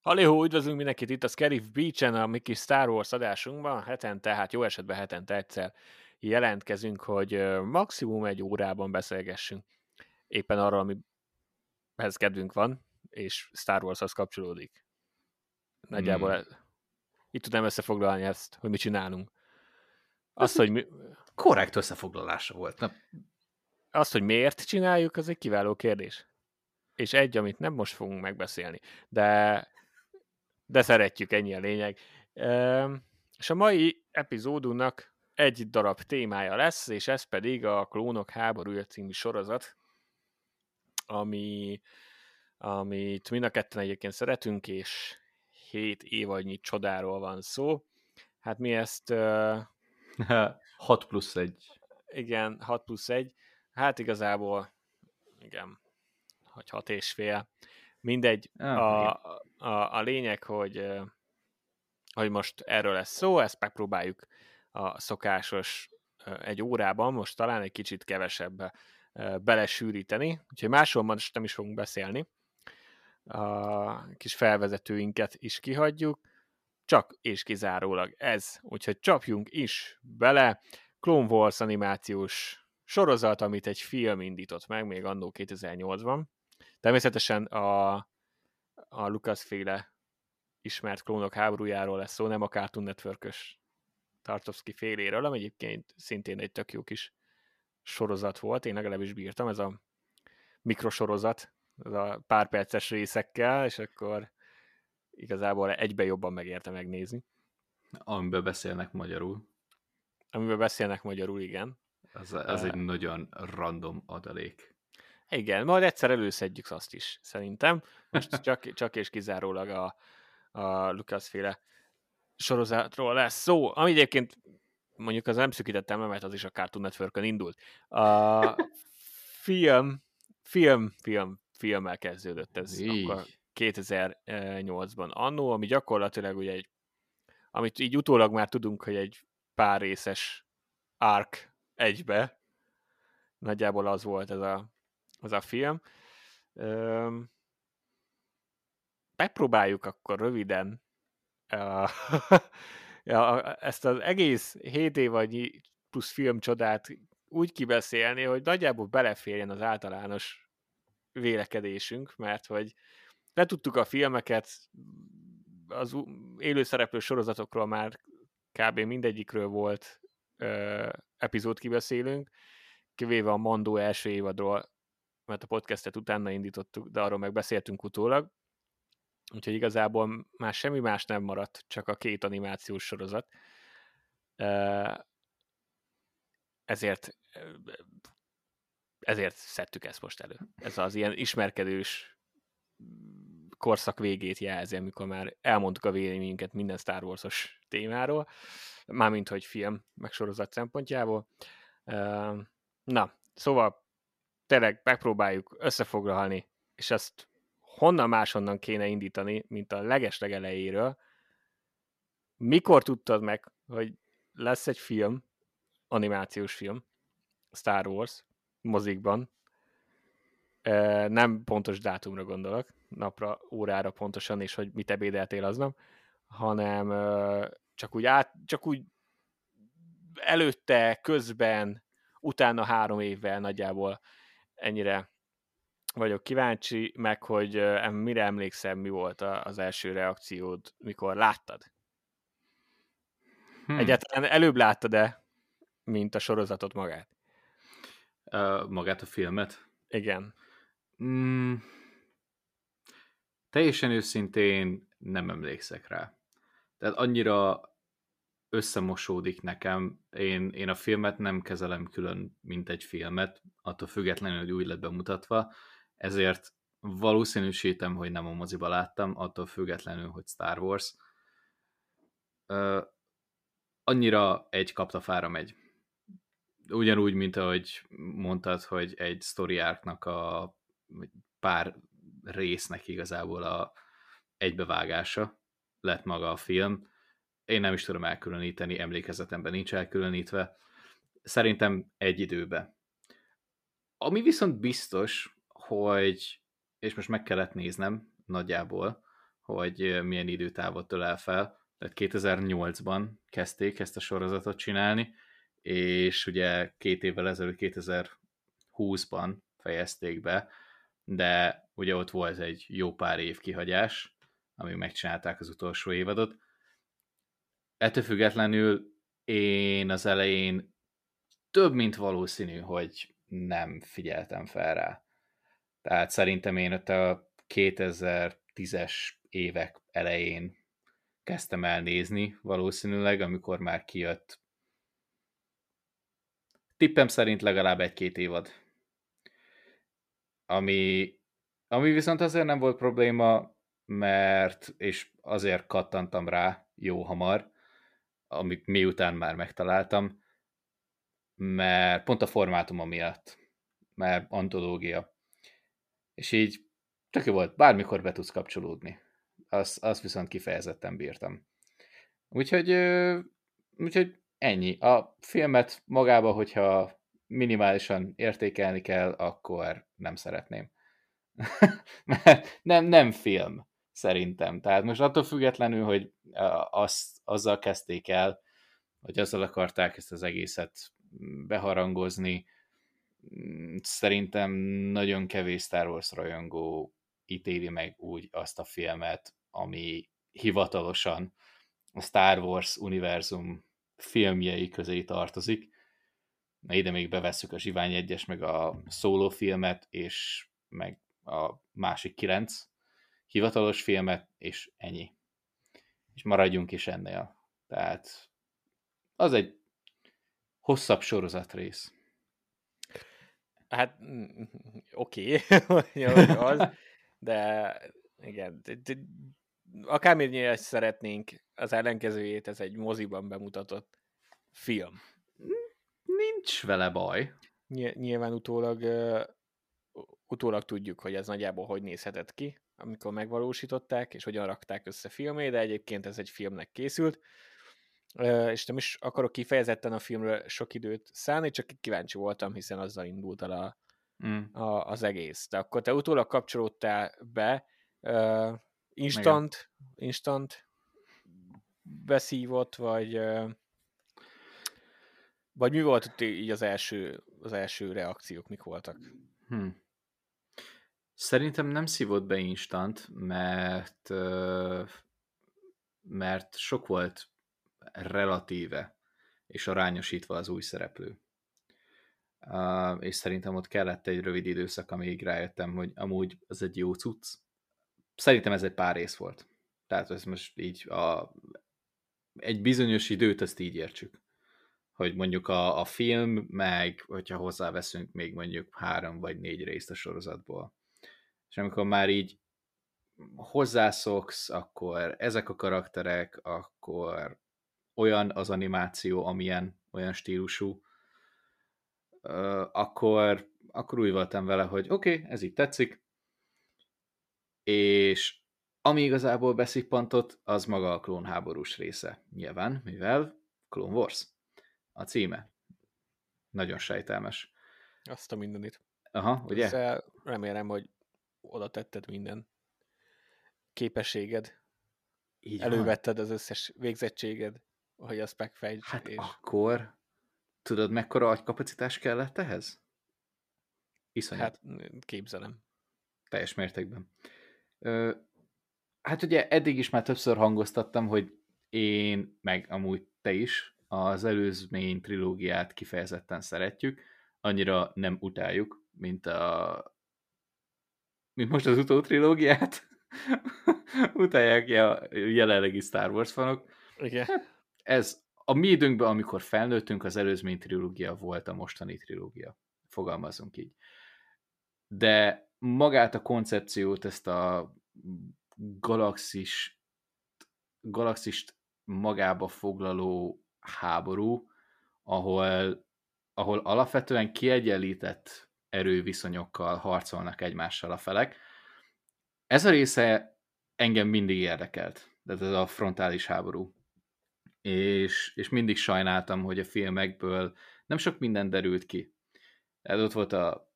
Halihó, üdvözlünk mindenkit itt a Scarif Beach-en, a mi kis Star Wars adásunkban. Hetente, hát jó esetben hetente egyszer jelentkezünk, hogy maximum egy órában beszélgessünk. Éppen arról, amihez kedvünk van, és Star Warshoz kapcsolódik. Nagyjából hmm. Itt tudnám összefoglalni ezt, hogy mit csinálunk. Azt, hogy mi... Korrekt összefoglalása volt. Na. Azt, hogy miért csináljuk, az egy kiváló kérdés. És egy, amit nem most fogunk megbeszélni. De de szeretjük, ennyi a lényeg. És a mai epizódunknak egy darab témája lesz, és ez pedig a Klónok háborúja című sorozat, ami, amit mind a ketten egyébként szeretünk, és 7 évadnyi csodáról van szó. Hát mi ezt... Uh, 6 plusz 1. Igen, 6 plusz 1. Hát igazából, igen, hogy 6 és fél. Mindegy, ah, a, a, a lényeg, hogy, hogy most erről lesz szó, ezt megpróbáljuk a szokásos egy órában, most talán egy kicsit kevesebb belesűríteni, úgyhogy máshol most nem is fogunk beszélni. A kis felvezetőinket is kihagyjuk, csak és kizárólag ez, úgyhogy csapjunk is bele. Clone Wars animációs sorozat, amit egy film indított meg még annó 2008-ban. Természetesen a, a Lucas féle ismert klónok háborújáról lesz szó, nem a Cartoon Network-ös Tartovsky féléről, ami egyébként szintén egy tök jó kis sorozat volt, én legalábbis bírtam, ez a mikrosorozat, ez a pár perces részekkel, és akkor igazából egybe jobban megérte megnézni. Amiben beszélnek magyarul. Amiben beszélnek magyarul, igen. Ez, ez uh, egy nagyon random adalék. Igen, majd egyszer előszedjük azt is, szerintem. Most csak, csak és kizárólag a, a Lucas féle sorozatról lesz szó, ami egyébként mondjuk az nem szükítettem, mert az is a Cartoon network indult. A film, film, film, filmmel kezdődött ez így. akkor 2008-ban annó, ami gyakorlatilag ugye egy, amit így utólag már tudunk, hogy egy pár részes arc egybe, nagyjából az volt ez a az a film. Üm, megpróbáljuk akkor röviden ja, ezt az egész 7 évadnyi plusz filmcsodát úgy kibeszélni, hogy nagyjából beleférjen az általános vélekedésünk, mert hogy letudtuk a filmeket, az élőszereplő sorozatokról már kb. mindegyikről volt ö, epizód kibeszélünk, kivéve a Mandó első évadról mert a podcastet utána indítottuk, de arról meg beszéltünk utólag, úgyhogy igazából már semmi más nem maradt, csak a két animációs sorozat. Ezért ezért szedtük ezt most elő. Ez az ilyen ismerkedős korszak végét jelzi, amikor már elmondtuk a véleményünket minden Star Wars-os témáról, mármint hogy film, meg sorozat szempontjából. Na, szóval tényleg megpróbáljuk összefoglalni, és ezt honnan máshonnan kéne indítani, mint a legesleg elejéről. Mikor tudtad meg, hogy lesz egy film, animációs film, Star Wars, mozikban, nem pontos dátumra gondolok, napra, órára pontosan, és hogy mit ebédeltél aznap, hanem csak úgy, át, csak úgy előtte, közben, utána három évvel nagyjából ennyire vagyok kíváncsi, meg hogy mire emlékszem, mi volt az első reakciód, mikor láttad? Hmm. Egyáltalán előbb láttad-e, mint a sorozatot magát? Uh, magát a filmet? Igen. Mm, teljesen őszintén nem emlékszek rá. Tehát annyira összemosódik nekem. Én, én a filmet nem kezelem külön, mint egy filmet, attól függetlenül, hogy úgy lett bemutatva, ezért valószínűsítem, hogy nem a moziba láttam, attól függetlenül, hogy Star Wars. Uh, annyira egy kaptafára megy. Ugyanúgy, mint ahogy mondtad, hogy egy story a pár résznek igazából a egybevágása lett maga a film, én nem is tudom elkülöníteni, emlékezetemben nincs elkülönítve. szerintem egy időbe. Ami viszont biztos, hogy, és most meg kellett néznem nagyjából, hogy milyen időtávot ölel fel, tehát 2008-ban kezdték ezt a sorozatot csinálni, és ugye két évvel ezelőtt 2020-ban fejezték be, de ugye ott volt egy jó pár év kihagyás, amíg megcsinálták az utolsó évadot. Ettől függetlenül én az elején több mint valószínű, hogy nem figyeltem fel rá. Tehát szerintem én ott a 2010-es évek elején kezdtem el nézni valószínűleg, amikor már kijött tippem szerint legalább egy-két évad. Ami, ami viszont azért nem volt probléma, mert, és azért kattantam rá jó hamar, amik miután már megtaláltam, mert pont a formátuma miatt, mert antológia. És így tök jó volt, bármikor be tudsz kapcsolódni. Azt, azt viszont kifejezetten bírtam. Úgyhogy, úgyhogy ennyi. A filmet magába, hogyha minimálisan értékelni kell, akkor nem szeretném. Nem, nem film, szerintem. Tehát most attól függetlenül, hogy azt, azzal kezdték el, hogy azzal akarták ezt az egészet beharangozni, mm, szerintem nagyon kevés Star Wars rajongó ítéli meg úgy azt a filmet, ami hivatalosan a Star Wars univerzum filmjei közé tartozik. Na ide még bevesszük a Zsivány egyes, meg a Solo filmet, és meg a másik kilenc hivatalos filmet, és ennyi. És maradjunk is ennél. Tehát az egy hosszabb sorozatrész. Hát oké, okay. az, de igen, akármennyire szeretnénk az ellenkezőjét, ez egy moziban bemutatott film. Nincs vele baj. Nyilván utólag, uh, utólag tudjuk, hogy ez nagyjából hogy nézhetett ki, amikor megvalósították, és hogyan rakták össze filmé, de egyébként ez egy filmnek készült. Uh, és nem is akarok kifejezetten a filmről sok időt szállni, csak kíváncsi voltam, hiszen azzal indult el a, mm. a, az egész. De akkor te utólag kapcsolódtál be, uh, instant, Igen. instant beszívott, vagy vagy mi volt itt így az első, az első reakciók, mik voltak? Hmm. Szerintem nem szívott be instant, mert mert sok volt relatíve és arányosítva az új szereplő. És szerintem ott kellett egy rövid időszak, amíg rájöttem, hogy amúgy az egy jó cucc. Szerintem ez egy pár rész volt. Tehát ez most így a, egy bizonyos időt ezt így értsük. Hogy mondjuk a, a film, meg hogyha hozzáveszünk még mondjuk három vagy négy részt a sorozatból. És amikor már így hozzászoksz, akkor ezek a karakterek, akkor olyan az animáció, amilyen, olyan stílusú, akkor, akkor úgy voltam vele, hogy oké, okay, ez így tetszik, és ami igazából beszippantott, az maga a klónháborús része. Nyilván, mivel Clone Wars a címe. Nagyon sejtelmes. Azt a mindenit. Aha, ugye? Ezzel remélem, hogy oda tetted minden képességed. Így Elővetted van. az összes végzettséged, hogy azt megfejtsd. Hát és... akkor tudod, mekkora agykapacitás kellett ehhez? Iszonyat. Hát képzelem. Teljes mértékben. Ö, hát ugye eddig is már többször hangoztattam, hogy én, meg amúgy te is, az előzmény trilógiát kifejezetten szeretjük, annyira nem utáljuk, mint a mint most az utó trilógiát. Utálják a jelenlegi Star Wars fanok. Igen. Hát, ez a mi időnkben, amikor felnőttünk, az előzmény trilógia volt a mostani trilógia. Fogalmazunk így. De magát a koncepciót, ezt a galaxis galaxist magába foglaló háború, ahol, ahol alapvetően kiegyenlített erőviszonyokkal harcolnak egymással a felek. Ez a része engem mindig érdekelt, de ez a frontális háború. és, és mindig sajnáltam, hogy a filmekből nem sok minden derült ki. Ez ott volt a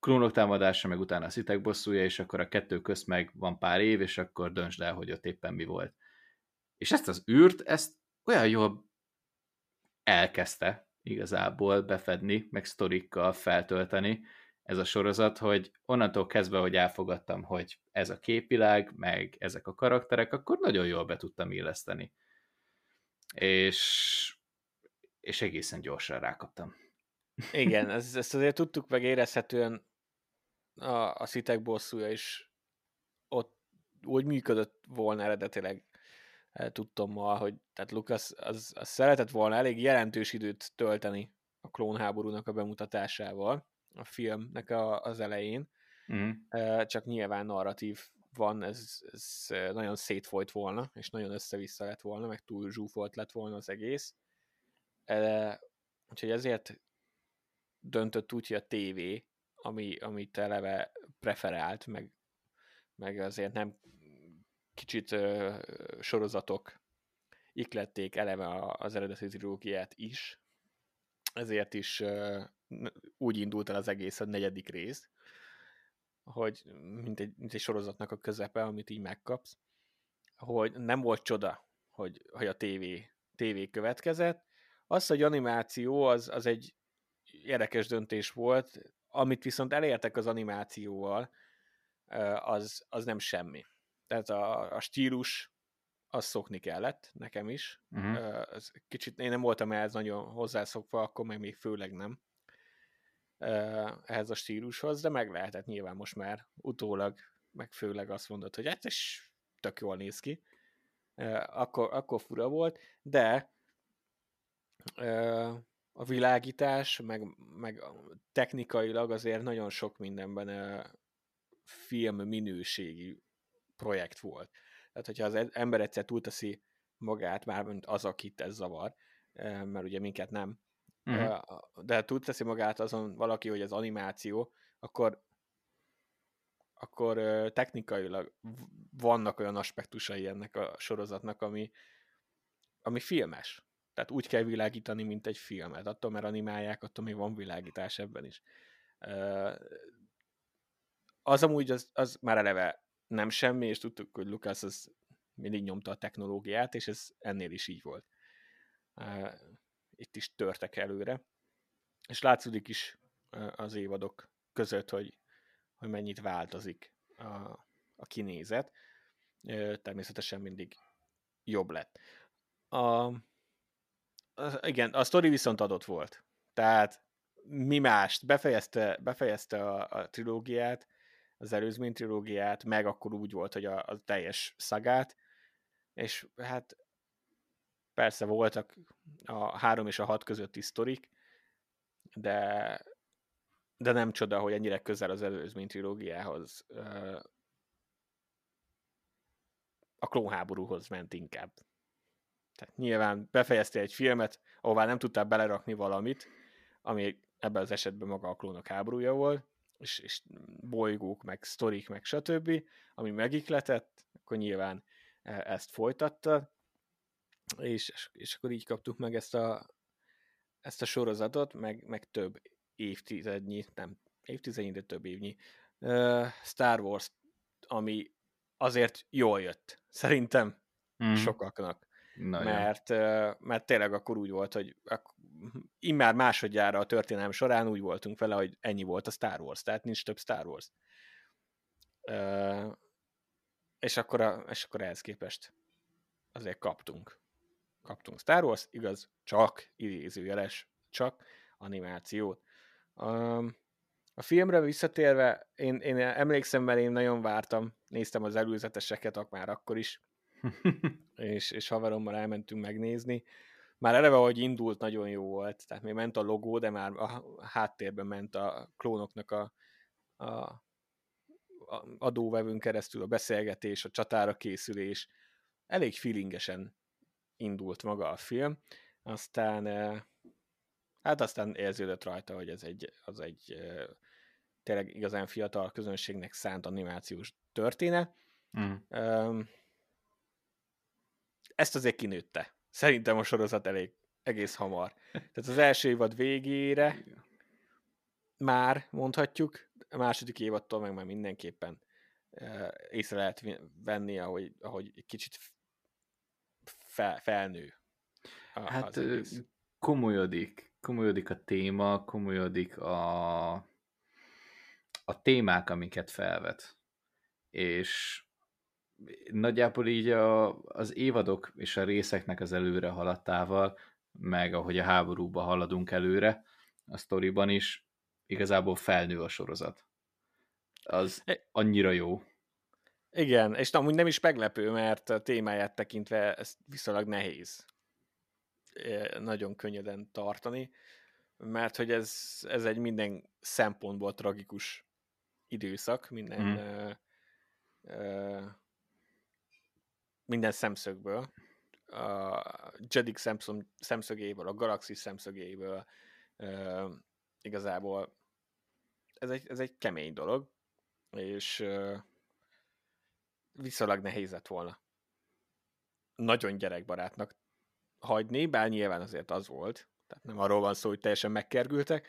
klónok támadása, meg utána a szitek bosszúja, és akkor a kettő közt meg van pár év, és akkor döntsd el, hogy ott éppen mi volt. És ezt az űrt, ezt olyan jól elkezdte igazából befedni, meg sztorikkal feltölteni ez a sorozat, hogy onnantól kezdve, hogy elfogadtam, hogy ez a képvilág, meg ezek a karakterek, akkor nagyon jól be tudtam illeszteni. És, és egészen gyorsan rákaptam. Igen, ezt, ezt azért tudtuk meg érezhetően a, a szitek bosszúja is ott úgy működött volna eredetileg eh, tudtam ma, hogy tehát Lucas az, az szeretett volna elég jelentős időt tölteni a klónháborúnak a bemutatásával a filmnek a, az elején, mm. csak nyilván narratív van, ez, ez nagyon szétfolyt volna, és nagyon össze-vissza lett volna, meg túl zsúfolt lett volna az egész. Úgyhogy ezért döntött úgy, hogy a tévé, ami, amit eleve preferált, meg, meg azért nem kicsit ö, sorozatok iklették eleve az eredeti trilógiát is, ezért is ö, úgy indult el az egész a negyedik rész, hogy mint egy, mint egy sorozatnak a közepe, amit így megkapsz, hogy nem volt csoda, hogy, hogy a tévé, tévé következett. Az, hogy animáció, az, az egy érdekes döntés volt, amit viszont elértek az animációval, az, az nem semmi. Tehát a, a stílus, az szokni kellett, nekem is. Uh-huh. Ez kicsit, én nem voltam ehhez nagyon hozzászokva, akkor meg még főleg nem ehhez a stílushoz, de meg lehetett nyilván most már utólag, meg főleg azt mondod, hogy hát is tök jól néz ki. Akkor, akkor fura volt, de a világítás, meg, meg technikailag azért nagyon sok mindenben film minőségi projekt volt. Tehát, hogyha az e-, ember egyszer túlteszi magát, mármint az, akit ez zavar, mert ugye minket nem, uh-huh. de tud teszi magát azon valaki, hogy az animáció, akkor akkor technikailag vannak olyan aspektusai ennek a sorozatnak, ami, ami filmes. Tehát úgy kell világítani, mint egy filmet. Attól, mert animálják, attól még van világítás ebben is. Az amúgy az, az már eleve nem semmi, és tudtuk, hogy Lucas az mindig nyomta a technológiát, és ez ennél is így volt itt is törtek előre, és látszódik is az évadok között, hogy, hogy mennyit változik a, a kinézet. Természetesen mindig jobb lett. A, a, igen, a sztori viszont adott volt. Tehát mi mást, befejezte, befejezte a, a trilógiát, az előzmény trilógiát, meg akkor úgy volt, hogy a, a teljes szagát, és hát Persze voltak a három és a hat közötti sztorik, de, de nem csoda, hogy ennyire közel az előzmény trilógiához a klónháborúhoz ment inkább. Tehát nyilván befejezte egy filmet, ahová nem tudtál belerakni valamit, ami ebben az esetben maga a klónok háborúja volt, és, és bolygók, meg sztorik, meg stb., ami megikletett, akkor nyilván ezt folytatta, és, és akkor így kaptuk meg ezt a, ezt a sorozatot, meg, meg több évtizednyi, nem évtizednyi, de több évnyi uh, Star Wars, ami azért jól jött, szerintem mm. sokaknak. Na, mert, mert tényleg akkor úgy volt, hogy immár másodjára a történelem során úgy voltunk vele, hogy ennyi volt a Star Wars, tehát nincs több Star Wars. Uh, és akkor, a, és akkor ehhez képest azért kaptunk kaptunk Star Wars, igaz, csak idézőjeles, csak animációt. Um, a filmre visszatérve, én, én emlékszem, mert én nagyon vártam, néztem az előzeteseket már akkor is, és, és haverommal elmentünk megnézni. Már eleve, hogy indult, nagyon jó volt, tehát még ment a logó, de már a háttérben ment a klónoknak a, a, a adóvevőn keresztül a beszélgetés, a csatára készülés. Elég feelingesen indult maga a film, aztán hát aztán érződött rajta, hogy ez egy, az egy tényleg igazán fiatal közönségnek szánt animációs történet. Mm. Ezt azért kinőtte Szerintem a sorozat elég egész hamar. Tehát az első évad végére már mondhatjuk, a második évadtól meg már mindenképpen észre lehet venni, ahogy, ahogy egy kicsit fel, felnő. A, hát komolyodik, komolyodik a téma, komolyodik a, a témák, amiket felvet. És nagyjából így a, az évadok és a részeknek az előre haladtával, meg ahogy a háborúba haladunk előre, a sztoriban is, igazából felnő a sorozat. Az e- annyira jó. Igen, és amúgy nem is meglepő, mert a témáját tekintve ez viszonylag nehéz e, nagyon könnyeden tartani, mert hogy ez, ez egy minden szempontból tragikus időszak, minden mm. ö, ö, minden szemszögből. A Jedik szemszögéből, a Galaxis szemszögéből igazából ez egy, ez egy kemény dolog, és ö, viszonylag nehéz lett volna nagyon gyerekbarátnak hagyni, bár nyilván azért az volt, tehát nem arról van szó, hogy teljesen megkergültek,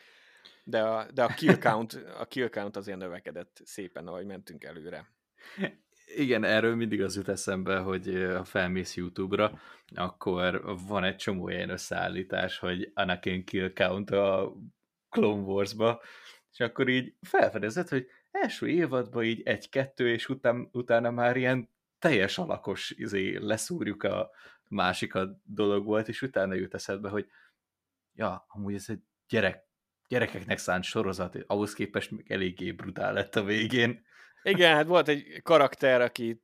de a, de a, kill count, a kill count azért növekedett szépen, ahogy mentünk előre. Igen, erről mindig az jut eszembe, hogy ha felmész YouTube-ra, akkor van egy csomó ilyen összeállítás, hogy Anakin kill count a Clone Wars-ba, és akkor így felfedezed, hogy első évadban így egy-kettő, és után, utána már ilyen teljes alakos izé, leszúrjuk a másikat dolog volt, és utána jut eszedbe, hogy ja, amúgy ez egy gyerek, gyerekeknek szánt sorozat, ahhoz képest még eléggé brutál lett a végén. Igen, hát volt egy karakter, aki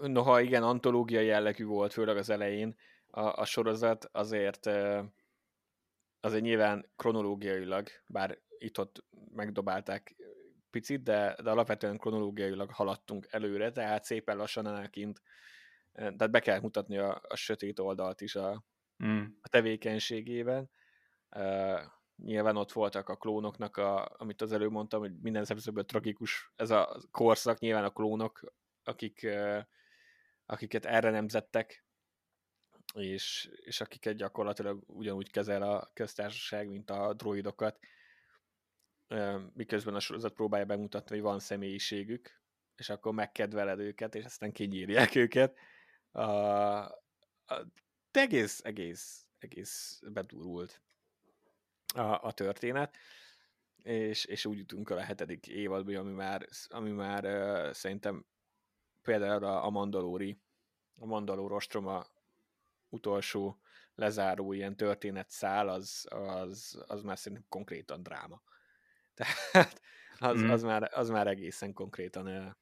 noha igen, antológia jellegű volt, főleg az elején a, a sorozat, azért azért nyilván kronológiailag, bár itt-ott megdobálták picit, de, de alapvetően kronológiailag haladtunk előre, tehát szépen lassan elkint, tehát be kell mutatni a, a sötét oldalt is a, mm. a tevékenységében. Nyilván ott voltak a klónoknak, a, amit az előbb mondtam, hogy minden szemszögből tragikus ez a korszak, nyilván a klónok, akik, akiket erre nemzettek, és, és akiket gyakorlatilag ugyanúgy kezel a köztársaság, mint a droidokat, miközben a sorozat próbálja bemutatni, hogy van személyiségük, és akkor megkedveled őket, és aztán kinyírják őket. A, a, egész, egész, egész bedurult a, a történet, és, és úgy jutunk el a hetedik évadba, ami már, ami már uh, szerintem például a, a Mandalóri, a Mandalór ostroma utolsó lezáró ilyen történetszál, az, az, az már szerintem konkrétan dráma. Tehát az, mm. az, már, az már egészen konkrétan uh,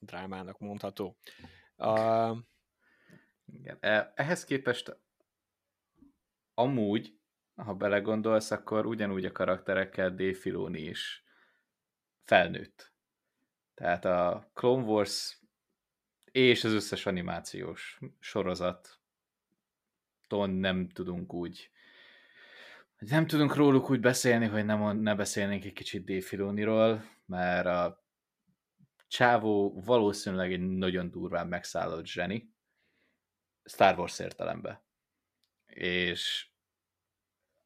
drámának mondható. Uh, Igen. E, ehhez képest amúgy, ha belegondolsz, akkor ugyanúgy a karakterekkel Dave Filoni is felnőtt. Tehát a Clone Wars és az összes animációs sorozat nem tudunk úgy nem tudunk róluk úgy beszélni, hogy nem, ne beszélnénk egy kicsit Dave Filoniról, mert a csávó valószínűleg egy nagyon durván megszállott zseni, Star Wars értelembe. És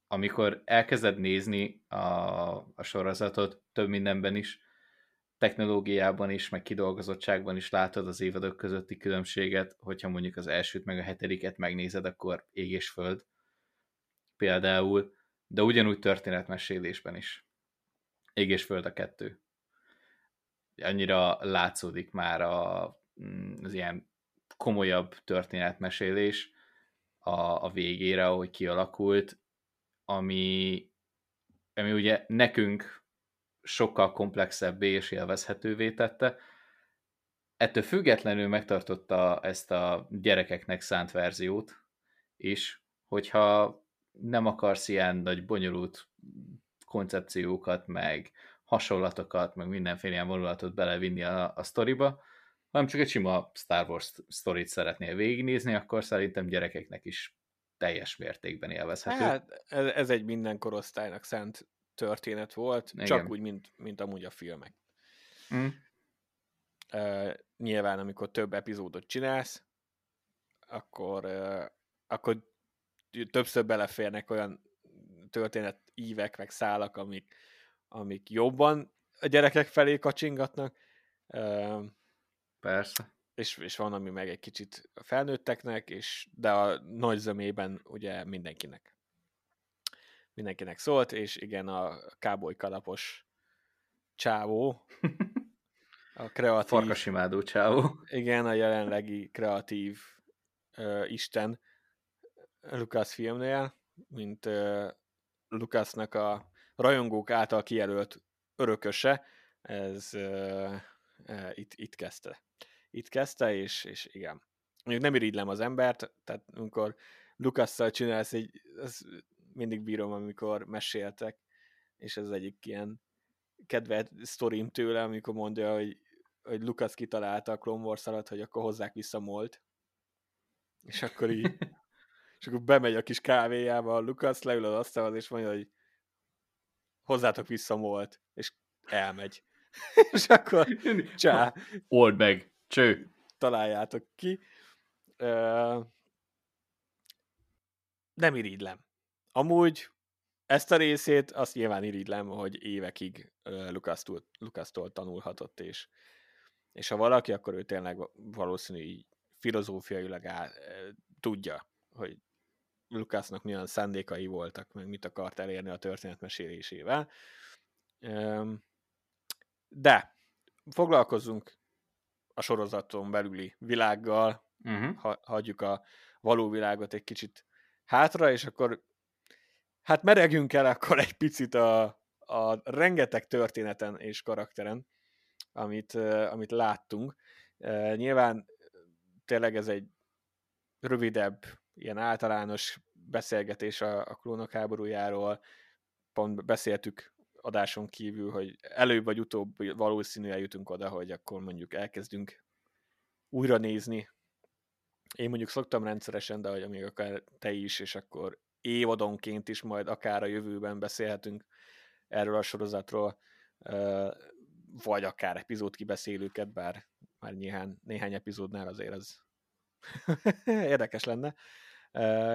amikor elkezded nézni a, a sorozatot több mindenben is, technológiában is, meg kidolgozottságban is látod az évadok közötti különbséget, hogyha mondjuk az elsőt meg a hetediket megnézed, akkor ég és föld. Például de ugyanúgy történetmesélésben is. Ég és föld a kettő. Annyira látszódik már a, mm, az ilyen komolyabb történetmesélés a, a végére, ahogy kialakult, ami, ami ugye nekünk sokkal komplexebbé és élvezhetővé tette. Ettől függetlenül megtartotta ezt a gyerekeknek szánt verziót is, hogyha nem akarsz ilyen nagy bonyolult koncepciókat, meg hasonlatokat, meg mindenféle ilyen vonulatot belevinni a, a sztoriba, hanem csak egy sima Star Wars sztorit szeretnél végignézni, akkor szerintem gyerekeknek is teljes mértékben élvezhető. Hát ez, ez egy minden korosztálynak szent történet volt, Igen. csak úgy, mint, mint amúgy a filmek. Mm. Uh, nyilván, amikor több epizódot csinálsz, akkor uh, akkor többször beleférnek olyan történet ívek, meg szálak, amik, amik jobban a gyerekek felé kacsingatnak. Persze. És, és van, ami meg egy kicsit felnőtteknek, és, de a nagy zömében ugye mindenkinek. Mindenkinek szólt, és igen, a káboly kalapos csávó, a kreatív... Farkasimádó csávó. Igen, a jelenlegi kreatív uh, isten Lucas filmnél, mint uh, Lucasnak a rajongók által kijelölt örököse, ez uh, uh, itt, itt kezdte. Itt kezdte, és, és igen. Mondjuk nem irigylem az embert, tehát amikor Lukasszal csinálsz egy, ez mindig bírom, amikor meséltek, és ez egyik ilyen kedvelt sztorim tőle, amikor mondja, hogy, hogy Lukasz kitalálta a Clone Wars alatt, hogy akkor hozzák vissza Molt, és akkor így és akkor bemegy a kis kávéjába a Lukasz, leül az asztalhoz, és mondja, hogy hozzátok vissza Molt, és elmegy. és akkor csá. Old meg, cső. Találjátok ki. Nem irigylem. Amúgy ezt a részét azt nyilván irigylem, hogy évekig Lukasztól, tanulhatott, és, és ha valaki, akkor ő tényleg valószínű így filozófiailag áll, tudja, hogy Lukasznak milyen szándékai voltak, meg mit akart elérni a történet mesélésével. De foglalkozzunk a sorozaton belüli világgal, uh-huh. ha, hagyjuk a való világot egy kicsit hátra, és akkor hát meregjünk el akkor egy picit a, a rengeteg történeten és karakteren, amit, amit láttunk. Nyilván tényleg ez egy rövidebb, ilyen általános beszélgetés a, a klónok háborújáról. Pont beszéltük adáson kívül, hogy előbb vagy utóbb valószínűleg jutunk oda, hogy akkor mondjuk elkezdünk újra nézni. Én mondjuk szoktam rendszeresen, de hogy amíg akár te is, és akkor évadonként is majd akár a jövőben beszélhetünk erről a sorozatról, vagy akár epizód kibeszélőket, bár már néhány, néhány epizódnál azért az érdekes lenne.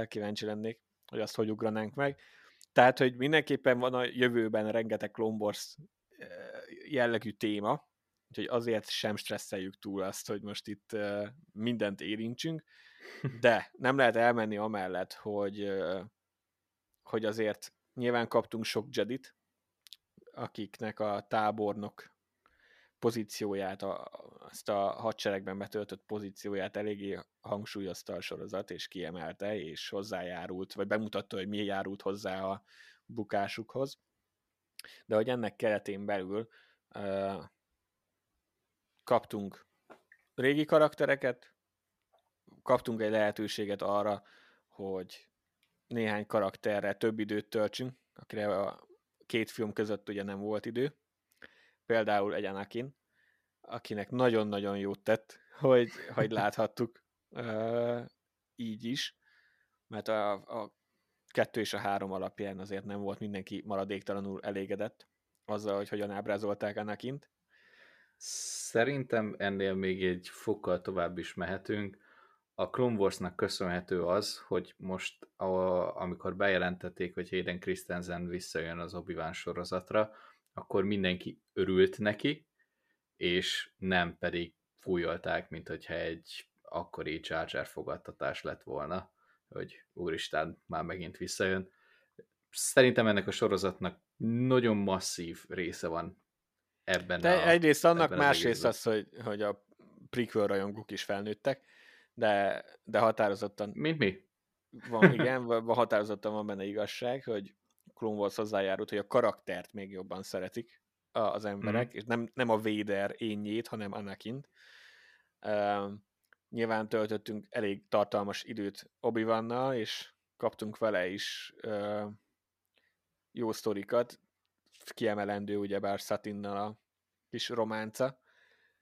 Kíváncsi lennék, hogy azt hogy ugranánk meg. Tehát, hogy mindenképpen van a jövőben rengeteg Clone jellegű téma, úgyhogy azért sem stresszeljük túl azt, hogy most itt mindent érintsünk, de nem lehet elmenni amellett, hogy, hogy azért nyilván kaptunk sok Jedit, akiknek a tábornok pozícióját, a, azt a hadseregben betöltött pozícióját eléggé hangsúlyozta a sorozat, és kiemelte, és hozzájárult, vagy bemutatta, hogy mi járult hozzá a bukásukhoz. De hogy ennek keretén belül uh, kaptunk régi karaktereket, kaptunk egy lehetőséget arra, hogy néhány karakterre több időt töltsünk, akire a két film között ugye nem volt idő, például egy Anakin, akinek nagyon-nagyon jót tett, hogy, hogy láthattuk uh, így is, mert a, a kettő és a három alapján azért nem volt mindenki maradéktalanul elégedett azzal, hogy hogyan ábrázolták Anakint. Szerintem ennél még egy fokkal tovább is mehetünk. A Clone Wars-nak köszönhető az, hogy most, a, amikor bejelentették, hogy Hayden Christensen visszajön az obi sorozatra, akkor mindenki örült neki, és nem pedig fújolták, mint hogyha egy akkori Jar fogadtatás lett volna, hogy úristen, már megint visszajön. Szerintem ennek a sorozatnak nagyon masszív része van ebben De a, egyrészt annak, másrészt az, hogy, hogy a prequel rajongók is felnőttek, de, de határozottan... Mint mi? Van, igen, határozottan van benne igazság, hogy Clone Wars hozzájárult, hogy a karaktert még jobban szeretik az emberek, mm. és nem, nem a Vader énjét, hanem Anakin. Uh, nyilván töltöttünk elég tartalmas időt obi és kaptunk vele is uh, jó sztorikat, kiemelendő ugyebár Satinnal a kis románca,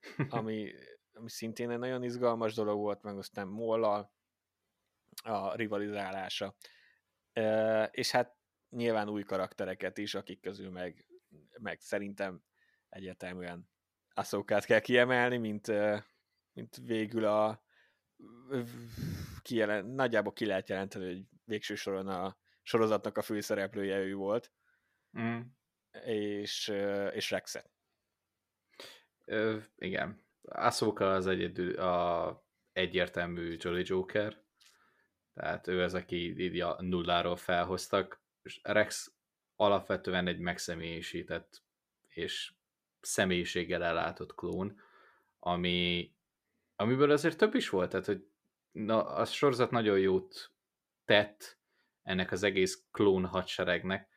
ami, ami szintén egy nagyon izgalmas dolog volt, meg aztán Mollal a rivalizálása. Uh, és hát nyilván új karaktereket is, akik közül meg, meg szerintem egyértelműen Aszókát kell kiemelni, mint, mint végül a kijelent, nagyjából ki lehet jelenteni, hogy végső soron a sorozatnak a főszereplője ő volt. Mm. És, és Rexet. Ö, igen. Ahsoka az egyedül a egyértelmű Jolly Joker, tehát ő az, aki így a nulláról felhoztak, és Rex alapvetően egy megszemélyisített és személyiséggel ellátott klón, ami, amiből azért több is volt, tehát hogy na, a sorozat nagyon jót tett ennek az egész klón hadseregnek,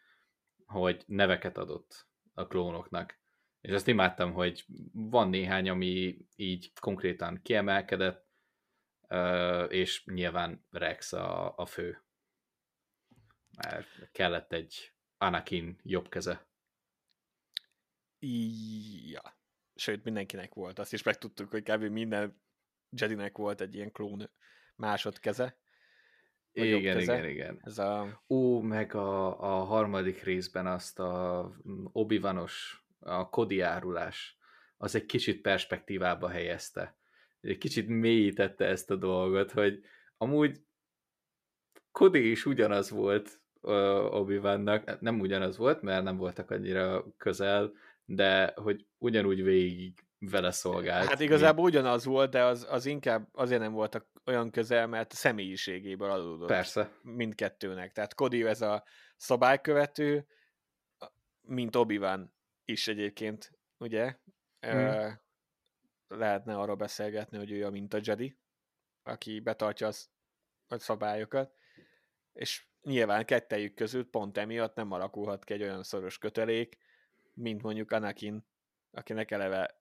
hogy neveket adott a klónoknak. És azt imádtam, hogy van néhány, ami így konkrétan kiemelkedett, és nyilván Rex a, a fő. Mert kellett egy Anakin jobb keze. Ja. Sőt, mindenkinek volt. Azt is megtudtuk, hogy kb. minden Jedinek volt egy ilyen klón másodkeze. Igen, keze. igen, igen. Ez a... Ó, meg a, a harmadik részben azt a obi a kodi árulás, az egy kicsit perspektívába helyezte. Egy kicsit mélyítette ezt a dolgot, hogy amúgy Kodi is ugyanaz volt obi nem ugyanaz volt, mert nem voltak annyira közel, de hogy ugyanúgy végig vele szolgált. Hát igazából ugyanaz volt, de az, az inkább azért nem voltak olyan közel, mert a személyiségéből adódott. Persze. Mindkettőnek. Tehát Cody ez a szabálykövető, mint obi is egyébként, ugye? Hmm. lehetne arra beszélgetni, hogy ő a mint a Jedi, aki betartja az, a szabályokat, és nyilván kettejük között pont emiatt nem alakulhat ki egy olyan szoros kötelék, mint mondjuk Anakin, akinek eleve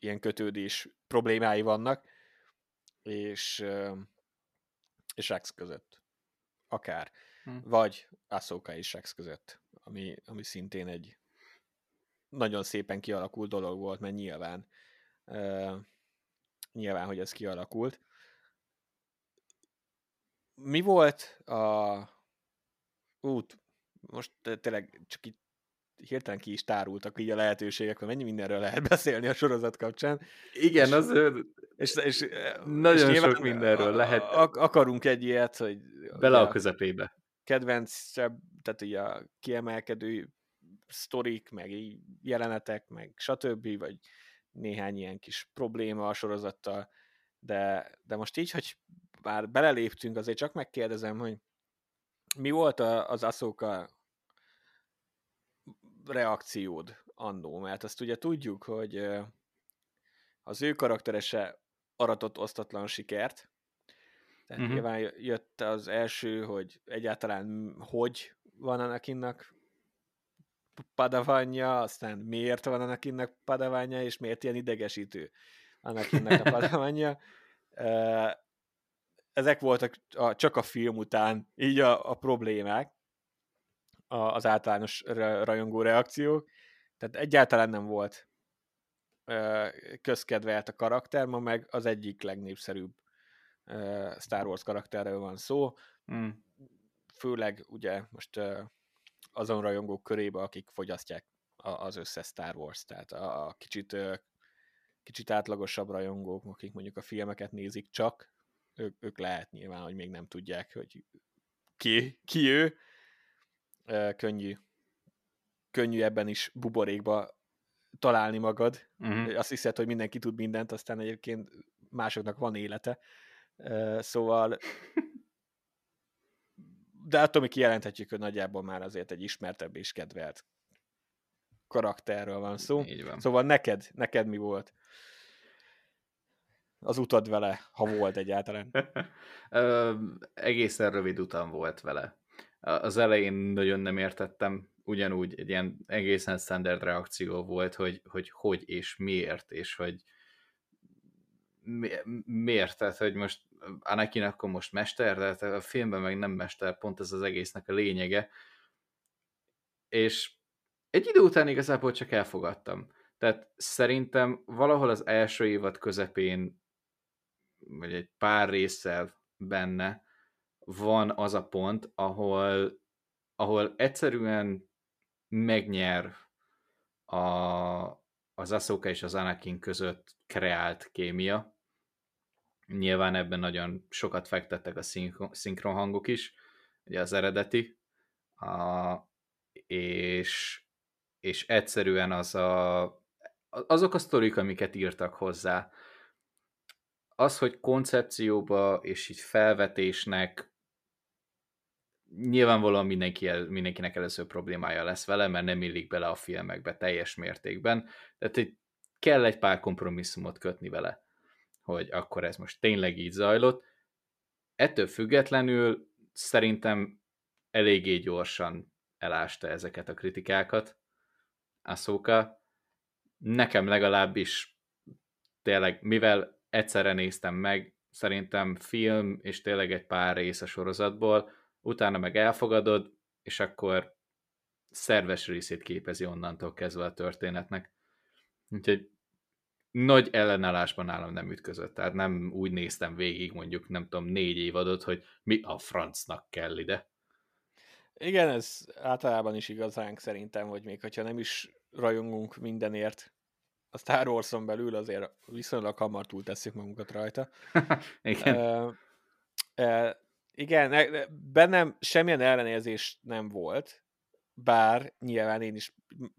ilyen kötődés problémái vannak, és, és Rex között. Akár. Hm. Vagy Ahsoka és Rex között, ami, ami szintén egy nagyon szépen kialakult dolog volt, mert nyilván uh, nyilván, hogy ez kialakult. Mi volt a út, most tényleg csak itt hirtelen ki is tárultak így a lehetőségek, hogy mennyi mindenről lehet beszélni a sorozat kapcsán. Igen, és, az és, és, nagyon és sok mindenről lehet. Akarunk egy ilyet, hogy... Bele a közepébe. Kedvenc, tehát így a kiemelkedő sztorik, meg jelenetek, meg stb., vagy néhány ilyen kis probléma a sorozattal, de, de most így, hogy már beleléptünk, azért csak megkérdezem, hogy mi volt az Aszóka reakciód annó? Mert azt ugye tudjuk, hogy az ő karakterese aratott osztatlan sikert, tehát uh-huh. nyilván jött az első, hogy egyáltalán hogy van Anakinnak padavanya, aztán miért van Anakinnak padavanya, és miért ilyen idegesítő Anakinnak a padavanya. Ezek voltak a, csak a film után így a, a problémák, az általános rajongó reakciók, tehát egyáltalán nem volt közkedvelt a karakter, ma meg az egyik legnépszerűbb Star Wars karakterről van szó, mm. főleg ugye most azon rajongók körébe, akik fogyasztják az összes Star Wars, tehát a kicsit, kicsit átlagosabb rajongók, akik mondjuk a filmeket nézik csak, ők, ők lehet nyilván, hogy még nem tudják, hogy ki, ki ő, könnyű, könnyű ebben is buborékba találni magad. Uh-huh. Azt hiszed, hogy mindenki tud mindent, aztán egyébként másoknak van élete. Szóval de attól mi kijelenthetjük, hogy nagyjából már azért egy ismertebb és kedvelt karakterről van szó. Így van. Szóval neked, neked mi volt az utad vele, ha volt egyáltalán? Ö, egészen rövid utam volt vele az elején nagyon nem értettem, ugyanúgy egy ilyen egészen standard reakció volt, hogy hogy, hogy és miért, és hogy mi, miért, tehát hogy most Anakin akkor most mester, de hát a filmben meg nem mester, pont ez az egésznek a lényege, és egy idő után igazából csak elfogadtam. Tehát szerintem valahol az első évad közepén, vagy egy pár résszel benne van az a pont, ahol, ahol egyszerűen megnyer a, az Ahsoka és az Anakin között kreált kémia, Nyilván ebben nagyon sokat fektettek a szinkron hangok is, ugye az eredeti, a, és, és egyszerűen az a, azok a sztorik, amiket írtak hozzá, az, hogy koncepcióba és így felvetésnek nyilvánvalóan mindenki el, mindenkinek először problémája lesz vele, mert nem illik bele a filmekbe teljes mértékben. Tehát egy, kell egy pár kompromisszumot kötni vele, hogy akkor ez most tényleg így zajlott. Ettől függetlenül szerintem eléggé gyorsan elásta ezeket a kritikákat. Ahsoka. Nekem legalábbis tényleg, mivel egyszerre néztem meg, szerintem film és tényleg egy pár rész a sorozatból, utána meg elfogadod, és akkor szerves részét képezi onnantól kezdve a történetnek. Úgyhogy nagy ellenállásban nálam nem ütközött. Tehát nem úgy néztem végig mondjuk, nem tudom, négy évadot, hogy mi a francnak kell ide. Igen, ez általában is igazánk szerintem, hogy még hogyha nem is rajongunk mindenért, a Star Wars-on belül azért viszonylag hamar túl tesszük magunkat rajta. Igen. Uh, uh, igen, bennem semmilyen ellenérzés nem volt, bár nyilván én is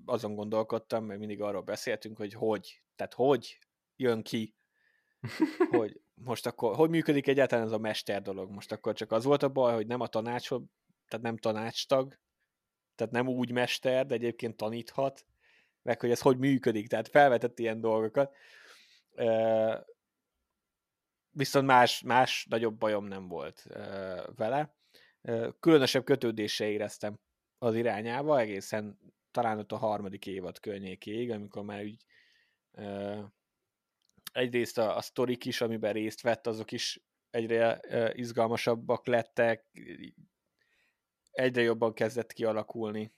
azon gondolkodtam, mert mindig arról beszéltünk, hogy hogy, tehát hogy jön ki, hogy most akkor, hogy működik egyáltalán ez a mester dolog? Most akkor csak az volt a baj, hogy nem a tanács, tehát nem tanácstag, tehát nem úgy mester, de egyébként taníthat, meg hogy ez hogy működik, tehát felvetett ilyen dolgokat. Viszont más, más nagyobb bajom nem volt vele. Különösebb kötődése éreztem az irányába, egészen talán ott a harmadik évad környékéig, amikor már úgy egyrészt a, a sztorik is, amiben részt vett, azok is egyre izgalmasabbak lettek, egyre jobban kezdett kialakulni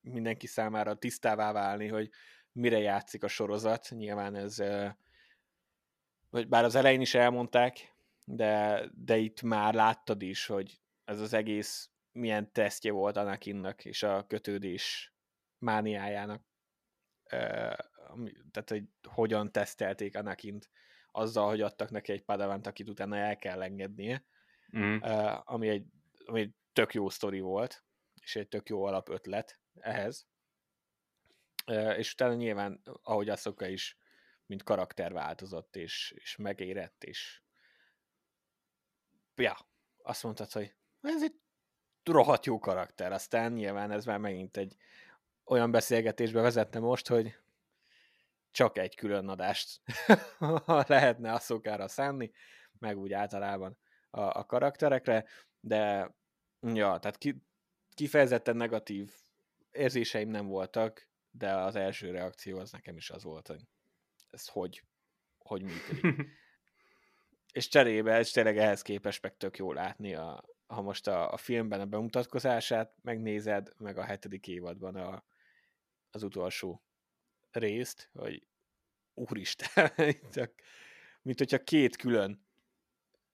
mindenki számára tisztává válni, hogy mire játszik a sorozat. Nyilván ez, vagy bár az elején is elmondták, de, de itt már láttad is, hogy ez az egész milyen tesztje volt Anakinnak és a kötődés mániájának. Tehát, hogy hogyan tesztelték Anakint azzal, hogy adtak neki egy padavant, akit utána el kell engednie, mm. ami, egy, ami egy tök jó sztori volt, és egy tök jó alapötlet ehhez. És utána nyilván, ahogy Asoka is, mint karakter változott, és, és megérett, és ja, azt mondtad, hogy ez egy rohadt jó karakter. Aztán nyilván ez már megint egy olyan beszélgetésbe vezetne most, hogy csak egy külön adást lehetne a szokára szánni, meg úgy általában a, a karakterekre, de ja, tehát ki, kifejezetten negatív érzéseim nem voltak, de az első reakció az nekem is az volt, hogy ez hogy, hogy működik. és cserébe, és tényleg ehhez képest meg tök jó látni, a, ha most a, a filmben a bemutatkozását megnézed, meg a hetedik évadban a, az utolsó részt, hogy úristen, mint hogyha két külön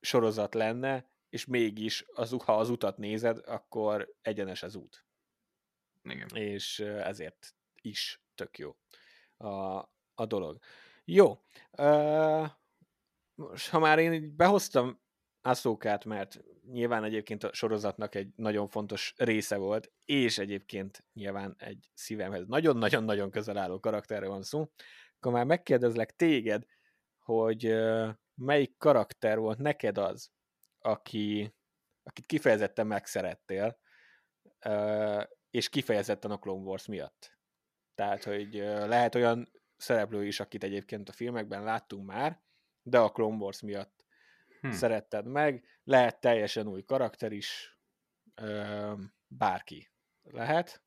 sorozat lenne, és mégis az, ha az utat nézed, akkor egyenes az út. Igen. És ezért is tök jó a, a dolog. Jó. Uh, most, ha már én behoztam Aszókát, mert nyilván egyébként a sorozatnak egy nagyon fontos része volt, és egyébként nyilván egy szívemhez nagyon-nagyon-nagyon közel álló karakterre van szó, akkor már megkérdezlek téged, hogy melyik karakter volt neked az, aki, akit kifejezetten megszerettél, és kifejezetten a Clone Wars miatt. Tehát, hogy lehet olyan szereplő is, akit egyébként a filmekben láttunk már, de a Clone Wars miatt hmm. szeretted meg, lehet teljesen új karakter is, bárki lehet.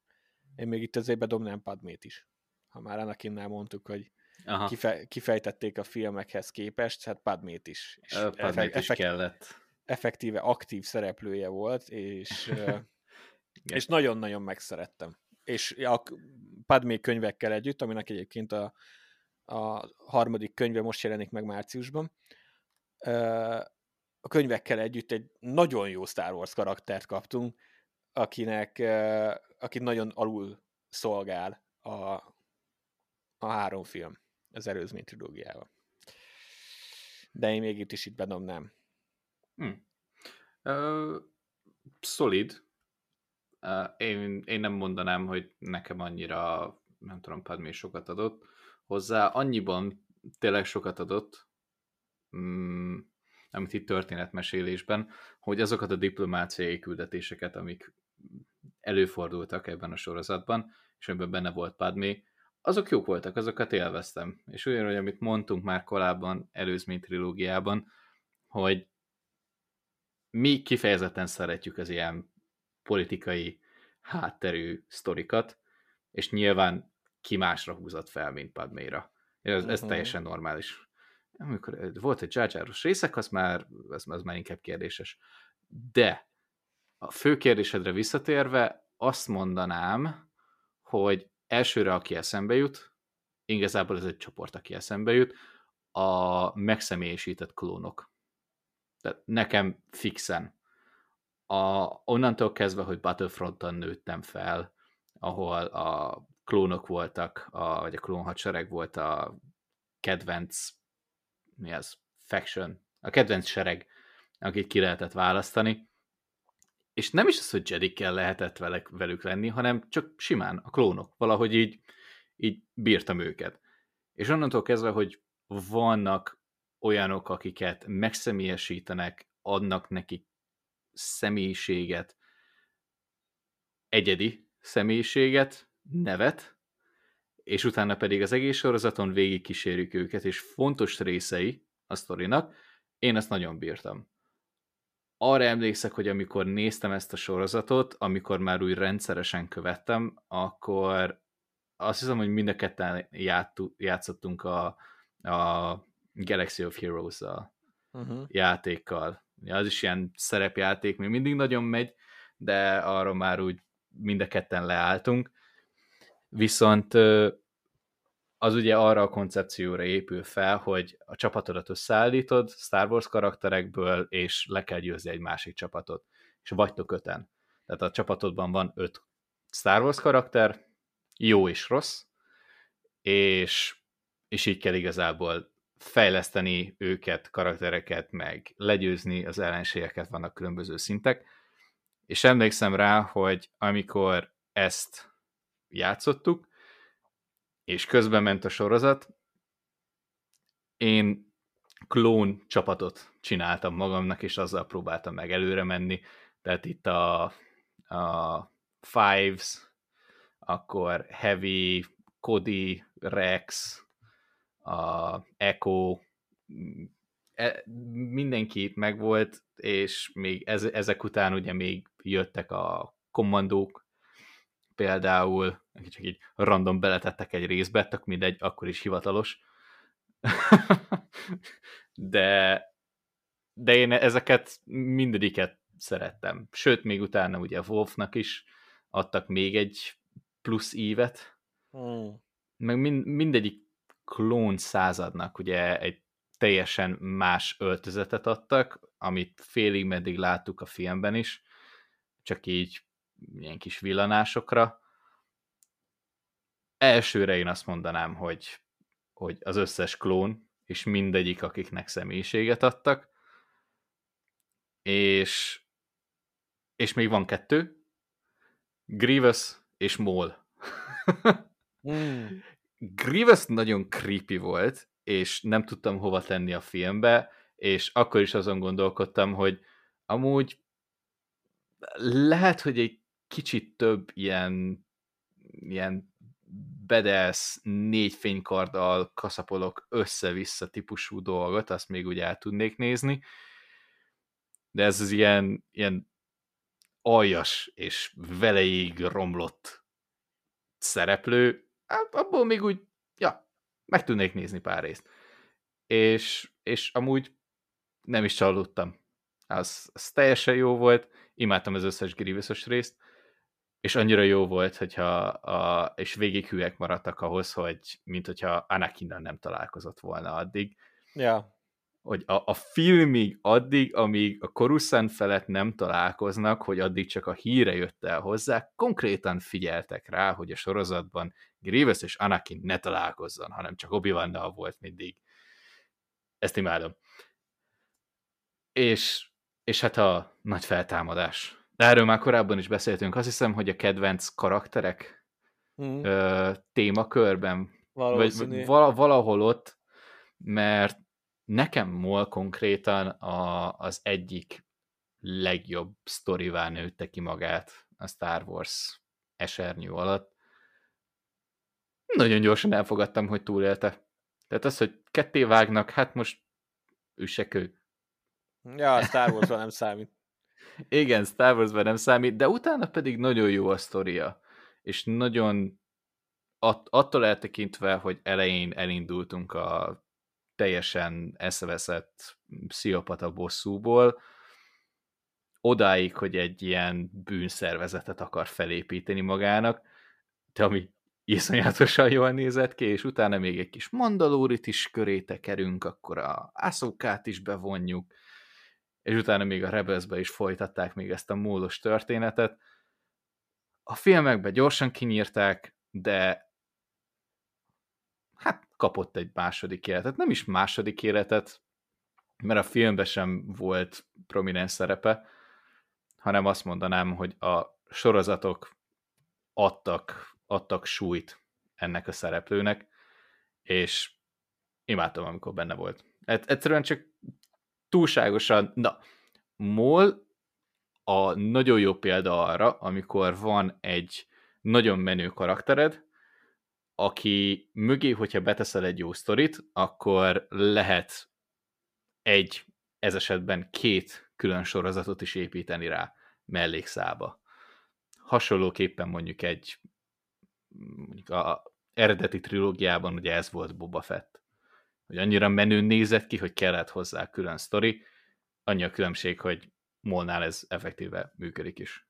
Én még itt azért bedobnám Padmét is. Ha már Anakinnál mondtuk, hogy kife- kifejtették a filmekhez képest, hát Padmét is. És Padmét is kellett effektíve aktív szereplője volt, és, és nagyon-nagyon megszerettem. És a Padmé könyvekkel együtt, aminek egyébként a, a harmadik könyve most jelenik meg márciusban, a könyvekkel együtt egy nagyon jó Star Wars karaktert kaptunk, akinek, akit nagyon alul szolgál a, a három film az előzmény trilógiával. de én még itt is itt bedomnám. Hm. Uh, szolid. Én, én nem mondanám, hogy nekem annyira, nem tudom, Padmé sokat adott hozzá. Annyiban tényleg sokat adott, mm, amit itt történetmesélésben, hogy azokat a diplomáciai küldetéseket, amik előfordultak ebben a sorozatban, és ebben benne volt Padmé, azok jók voltak, azokat élveztem. És olyan, hogy amit mondtunk már korábban, előzmény trilógiában, hogy mi kifejezetten szeretjük az ilyen politikai hátterű sztorikat, és nyilván ki másra húzott fel, mint Padméra. Ez, ez uh-huh. teljesen normális. Amikor volt egy dzsárdzsáros részek, az már, az, az már inkább kérdéses. De a fő kérdésedre visszatérve azt mondanám, hogy elsőre, aki eszembe jut, igazából ez egy csoport, aki eszembe jut, a megszemélyesített klónok. Tehát nekem fixen. A, onnantól kezdve, hogy Battlefronton nőttem fel, ahol a klónok voltak, a, vagy a klón hadsereg volt a kedvenc, mi az, faction, a kedvenc sereg, akit ki lehetett választani, és nem is az, hogy Jedikkel lehetett velük, velük lenni, hanem csak simán a klónok. Valahogy így, így bírtam őket. És onnantól kezdve, hogy vannak olyanok, akiket megszemélyesítenek, adnak nekik személyiséget, egyedi személyiséget, nevet, és utána pedig az egész sorozaton végig kísérjük őket, és fontos részei a sztorinak, én ezt nagyon bírtam arra emlékszek, hogy amikor néztem ezt a sorozatot, amikor már úgy rendszeresen követtem, akkor azt hiszem, hogy mind a ketten játszottunk a, a Galaxy of Heroes-a uh-huh. játékkal. Ja, az is ilyen szerepjáték, még mindig nagyon megy, de arra már úgy mind a ketten leálltunk. Viszont az ugye arra a koncepcióra épül fel, hogy a csapatodat összeállítod Star Wars karakterekből, és le kell győzni egy másik csapatot. És vagytok öten. Tehát a csapatodban van öt Star Wars karakter, jó és rossz, és, és így kell igazából fejleszteni őket, karaktereket, meg legyőzni az ellenségeket, vannak különböző szintek. És emlékszem rá, hogy amikor ezt játszottuk, és közben ment a sorozat, én klón csapatot csináltam magamnak, és azzal próbáltam meg előre menni. Tehát itt a, a Fives, akkor Heavy, Cody, Rex, a Echo, e, mindenki itt megvolt, és még ez, ezek után ugye még jöttek a kommandók, például, csak így random beletettek egy részbe, tök mindegy, akkor is hivatalos. de, de én ezeket mindegyiket szerettem. Sőt, még utána ugye Wolfnak is adtak még egy plusz ívet. Mm. Meg mind, mindegyik klón századnak ugye egy teljesen más öltözetet adtak, amit félig meddig láttuk a filmben is, csak így ilyen kis villanásokra. Elsőre én azt mondanám, hogy, hogy az összes klón, és mindegyik, akiknek személyiséget adtak, és, és még van kettő, Grievous és Maul. mm. Grievous nagyon creepy volt, és nem tudtam hova tenni a filmbe, és akkor is azon gondolkodtam, hogy amúgy lehet, hogy egy kicsit több ilyen, ilyen bedesz négy fénykarddal kaszapolok össze-vissza típusú dolgot, azt még úgy el tudnék nézni, de ez az ilyen, ilyen aljas és veleig romlott szereplő, abból még úgy, ja, meg tudnék nézni pár részt. És, és amúgy nem is csalódtam. Az, az teljesen jó volt, imádtam az összes Grievous-os részt, és annyira jó volt, hogyha a, és végig hülyek maradtak ahhoz, hogy mint hogyha anakin nem találkozott volna addig. Ja. Hogy a, a filmig addig, amíg a Coruscant felett nem találkoznak, hogy addig csak a híre jött el hozzá, konkrétan figyeltek rá, hogy a sorozatban Grievous és Anakin ne találkozzon, hanem csak obi wan volt mindig. Ezt imádom. És, és hát a nagy feltámadás. De erről már korábban is beszéltünk. Azt hiszem, hogy a kedvenc karakterek mm. ö, témakörben, vagy valahol ott, mert nekem MOL konkrétan a, az egyik legjobb sztorivá nőtte ki magát a Star Wars esernyő alatt. Nagyon gyorsan elfogadtam, hogy túlélte. Tehát az, hogy ketté vágnak, hát most üsekő. Ja, a Star wars nem számít. Igen, Star wars nem számít, de utána pedig nagyon jó a sztoria. És nagyon att- attól eltekintve, hogy elején elindultunk a teljesen eszeveszett pszichopata bosszúból, odáig, hogy egy ilyen bűnszervezetet akar felépíteni magának, de ami iszonyatosan jól nézett ki, és utána még egy kis mandalórit is köré tekerünk, akkor a ászókát is bevonjuk, és utána még a Rebelsbe is folytatták még ezt a módos történetet. A filmekbe gyorsan kinyírták, de hát kapott egy második életet. Nem is második életet, mert a filmben sem volt prominens szerepe, hanem azt mondanám, hogy a sorozatok adtak, adtak súlyt ennek a szereplőnek, és imádtam, amikor benne volt. Egyszerűen csak túlságosan, na, Mol a nagyon jó példa arra, amikor van egy nagyon menő karaktered, aki mögé, hogyha beteszel egy jó sztorit, akkor lehet egy, ez esetben két külön sorozatot is építeni rá mellékszába. Hasonlóképpen mondjuk egy mondjuk a eredeti trilógiában ugye ez volt Boba Fett. Hogy annyira menő nézett ki, hogy kellett hozzá külön sztori, annyi a különbség, hogy Molnál ez effektíve működik is.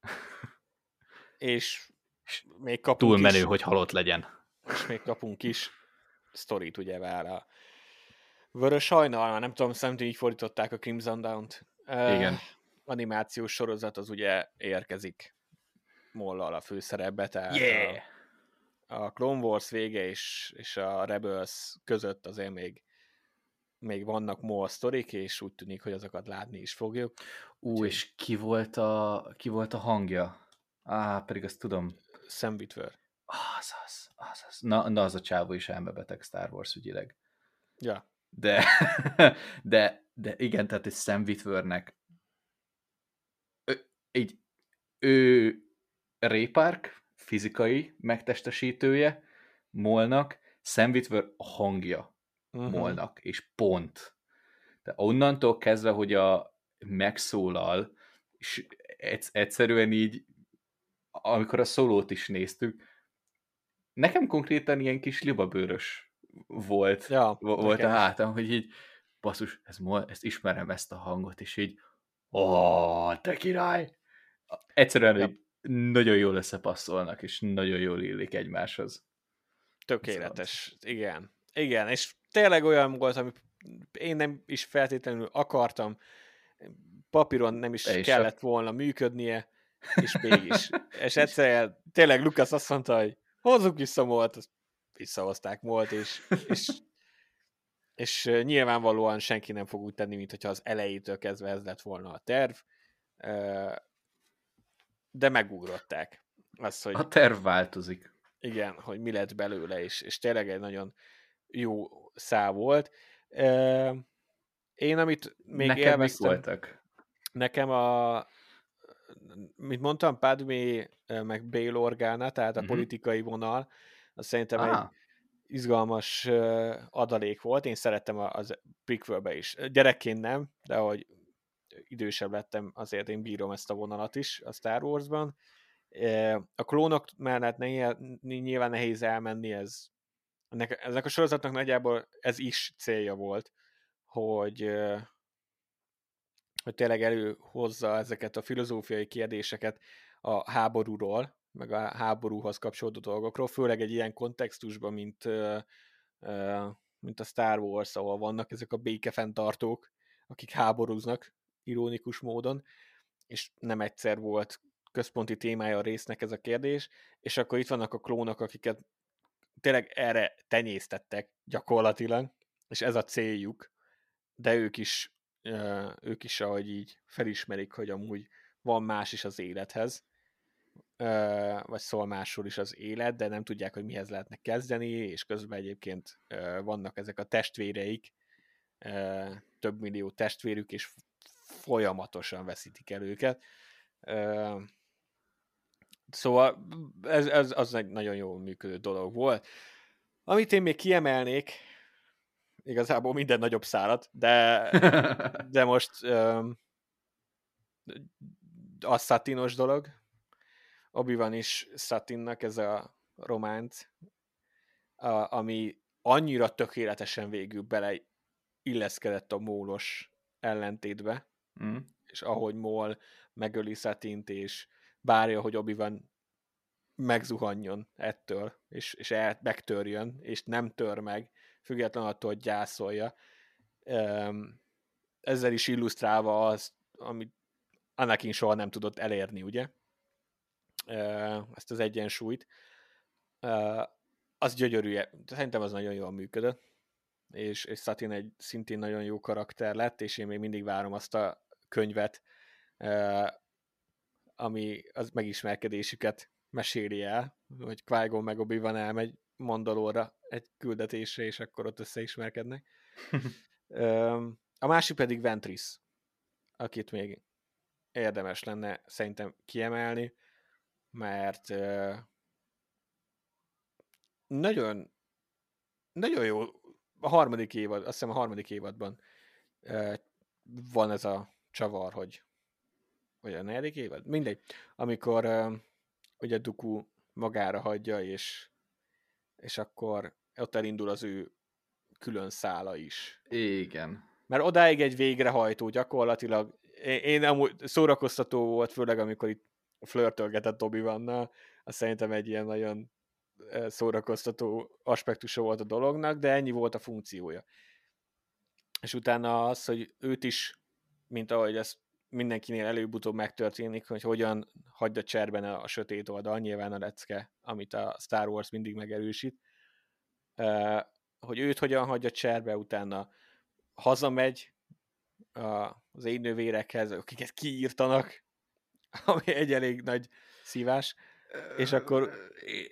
És még kapunk Túl menő, is, hogy halott legyen. És még kapunk is sztorit, ugye vár a Vörös Hajnal, nem tudom, szerintem így fordították a Crimson Dawn-t. Igen. Uh, animációs sorozat az ugye érkezik Mollal a főszerepbe, tehát yeah. a, a Clone Wars vége és, és a Rebels között azért még még vannak Moll sztorik, és úgy tűnik, hogy azokat látni is fogjuk. Ú, Úgyhogy... és ki volt, a, ki volt a hangja? Á, pedig azt tudom. Sam Witwer. Azaz, azaz. Na, na az a csávó is elmebeteg Star Wars ügyileg. Ja. De, de, de igen, tehát egy Sam Witwernek így ő Ray Park fizikai megtestesítője Molnak, Sam Witwer a hangja uh-huh. Molnak, és pont. De onnantól kezdve, hogy a megszólal, és egyszerűen így, amikor a szólót is néztük, nekem konkrétan ilyen kis libabőrös volt, ja, volt a hátam, hogy így, basszus, ez, ezt ismerem ezt a hangot, és így, ó, te király! Egyszerűen ja. nagyon jól összepasszolnak, és nagyon jól illik egymáshoz. Tökéletes, szóval. igen. Igen, és tényleg olyan volt, amit én nem is feltétlenül akartam, papíron nem is Te kellett is volna működnie, és mégis. és egyszerűen tényleg Lukasz azt mondta, hogy hozzuk vissza volt, visszahozták volt, és, és, és nyilvánvalóan senki nem fog úgy tenni, mint hogyha az elejétől kezdve ez lett volna a terv de megugrották. Az, hogy a terv változik. Igen, hogy mi lett belőle, és, és tényleg egy nagyon jó szá volt. Én, amit még Nekem élveztem, voltak? Nekem a, mint mondtam, Padmé meg Bail Organa, tehát a uh-huh. politikai vonal, az szerintem ah. egy izgalmas adalék volt. Én szerettem az prequelbe is. Gyerekként nem, de hogy idősebb lettem, azért én bírom ezt a vonalat is a Star Wars-ban. A klónok mellett nyilván nehéz elmenni, ez ennek, ennek a sorozatnak nagyjából ez is célja volt, hogy, hogy tényleg előhozza ezeket a filozófiai kérdéseket a háborúról, meg a háborúhoz kapcsolódó dolgokról, főleg egy ilyen kontextusban, mint, mint a Star Wars, ahol vannak ezek a békefenntartók, akik háborúznak, ironikus módon, és nem egyszer volt központi témája a résznek ez a kérdés, és akkor itt vannak a klónok, akiket tényleg erre tenyésztettek gyakorlatilag, és ez a céljuk, de ők is ők is, ahogy így felismerik, hogy amúgy van más is az élethez, vagy szól másról is az élet, de nem tudják, hogy mihez lehetne kezdeni, és közben egyébként vannak ezek a testvéreik, több millió testvérük, és folyamatosan veszítik el őket. Szóval ez, ez az egy nagyon jól működő dolog volt. Amit én még kiemelnék, igazából minden nagyobb szárat, de, de most um, a szatinos dolog, obi is Satinnak ez a románc, a, ami annyira tökéletesen végül bele illeszkedett a mólos ellentétbe, mm. és ahogy Mól megöli Satint, és bárja, hogy obi van megzuhanjon ettől, és, és el, megtörjön, és nem tör meg, független attól, hogy gyászolja. Ezzel is illusztrálva az, amit Anakin soha nem tudott elérni, ugye? Ezt az egyensúlyt. Az gyönyörű, szerintem az nagyon jól működött, és, és Satin egy szintén nagyon jó karakter lett, és én még mindig várom azt a könyvet, ami az megismerkedésüket meséli el, hogy qui meg obi van elmegy Mandalóra egy küldetésre, és akkor ott összeismerkednek. a másik pedig Ventris, akit még érdemes lenne szerintem kiemelni, mert nagyon nagyon jó a harmadik évad, azt hiszem a harmadik évadban van ez a csavar, hogy vagy a negyedik évad? Mindegy. Amikor ugye Duku magára hagyja, és, és akkor ott elindul az ő külön szála is. Igen. Mert odáig egy végrehajtó gyakorlatilag. Én, amúgy szórakoztató volt, főleg amikor itt flörtölgetett Dobby vannal, azt szerintem egy ilyen nagyon szórakoztató aspektusa volt a dolognak, de ennyi volt a funkciója. És utána az, hogy őt is, mint ahogy ezt mindenkinél előbb-utóbb megtörténik, hogy hogyan hagyja cserben a sötét oldal, nyilván a lecke, amit a Star Wars mindig megerősít, hogy őt hogyan hagyja cserbe, utána hazamegy az én nővérekhez, akiket kiírtanak, ami egy elég nagy szívás, és akkor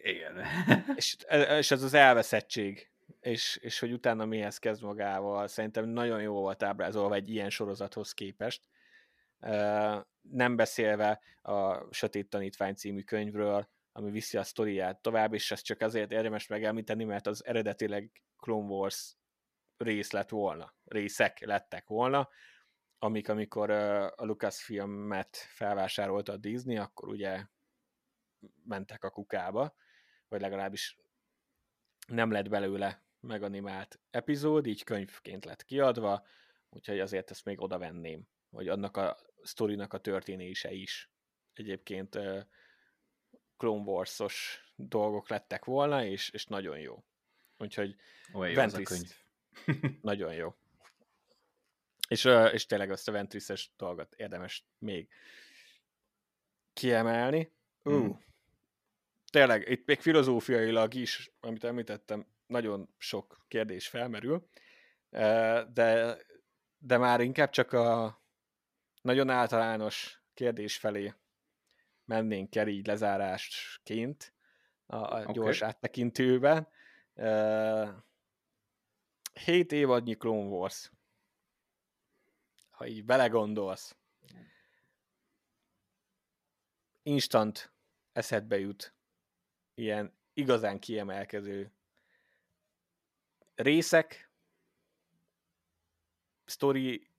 igen. És, és ez az elveszettség, és, és hogy utána mihez kezd magával, szerintem nagyon jó volt ábrázolva egy ilyen sorozathoz képest, nem beszélve a Sötét Tanítvány című könyvről, ami viszi a sztoriát tovább, és ezt csak azért érdemes megemlíteni, mert az eredetileg Clone Wars rész lett volna, részek lettek volna, amik amikor a Lucasfilmet felvásárolta a Disney, akkor ugye mentek a kukába, vagy legalábbis nem lett belőle meganimált epizód, így könyvként lett kiadva, úgyhogy azért ezt még oda venném, hogy annak a sztorinak a történése is egyébként Clone Wars-os dolgok lettek volna, és, és nagyon jó. Úgyhogy Olyan jó az a könyv. nagyon jó. És, és tényleg azt a Ventris-es dolgot érdemes még kiemelni. Uh, hmm. Tényleg, itt még filozófiailag is, amit említettem, nagyon sok kérdés felmerül, de, de már inkább csak a nagyon általános kérdés felé mennénk el így lezárásként a, a okay. gyors áttekintőben. Uh, hét évadnyi Clone Wars. Ha így belegondolsz, instant eszedbe jut ilyen igazán kiemelkező részek, sztori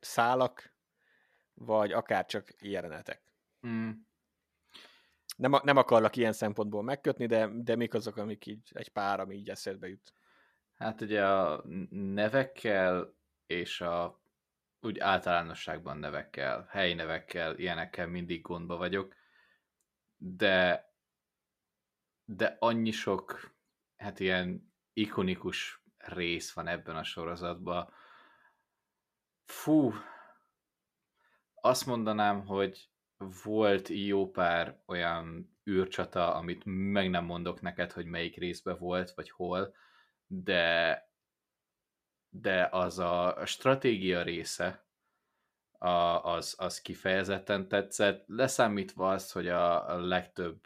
szálak, vagy akár csak jelenetek. Mm. Nem, nem akarlak ilyen szempontból megkötni, de, de mik azok, amik így egy pár, ami így eszedbe jut? Hát ugye a nevekkel és a úgy általánosságban nevekkel, helyi nevekkel, ilyenekkel mindig gondba vagyok, de de annyi sok hát ilyen ikonikus rész van ebben a sorozatban. Fú, azt mondanám, hogy volt jó pár olyan űrcsata, amit meg nem mondok neked, hogy melyik részben volt, vagy hol, de de az a, stratégia része, a, az, az kifejezetten tetszett, leszámítva azt, hogy a, legtöbb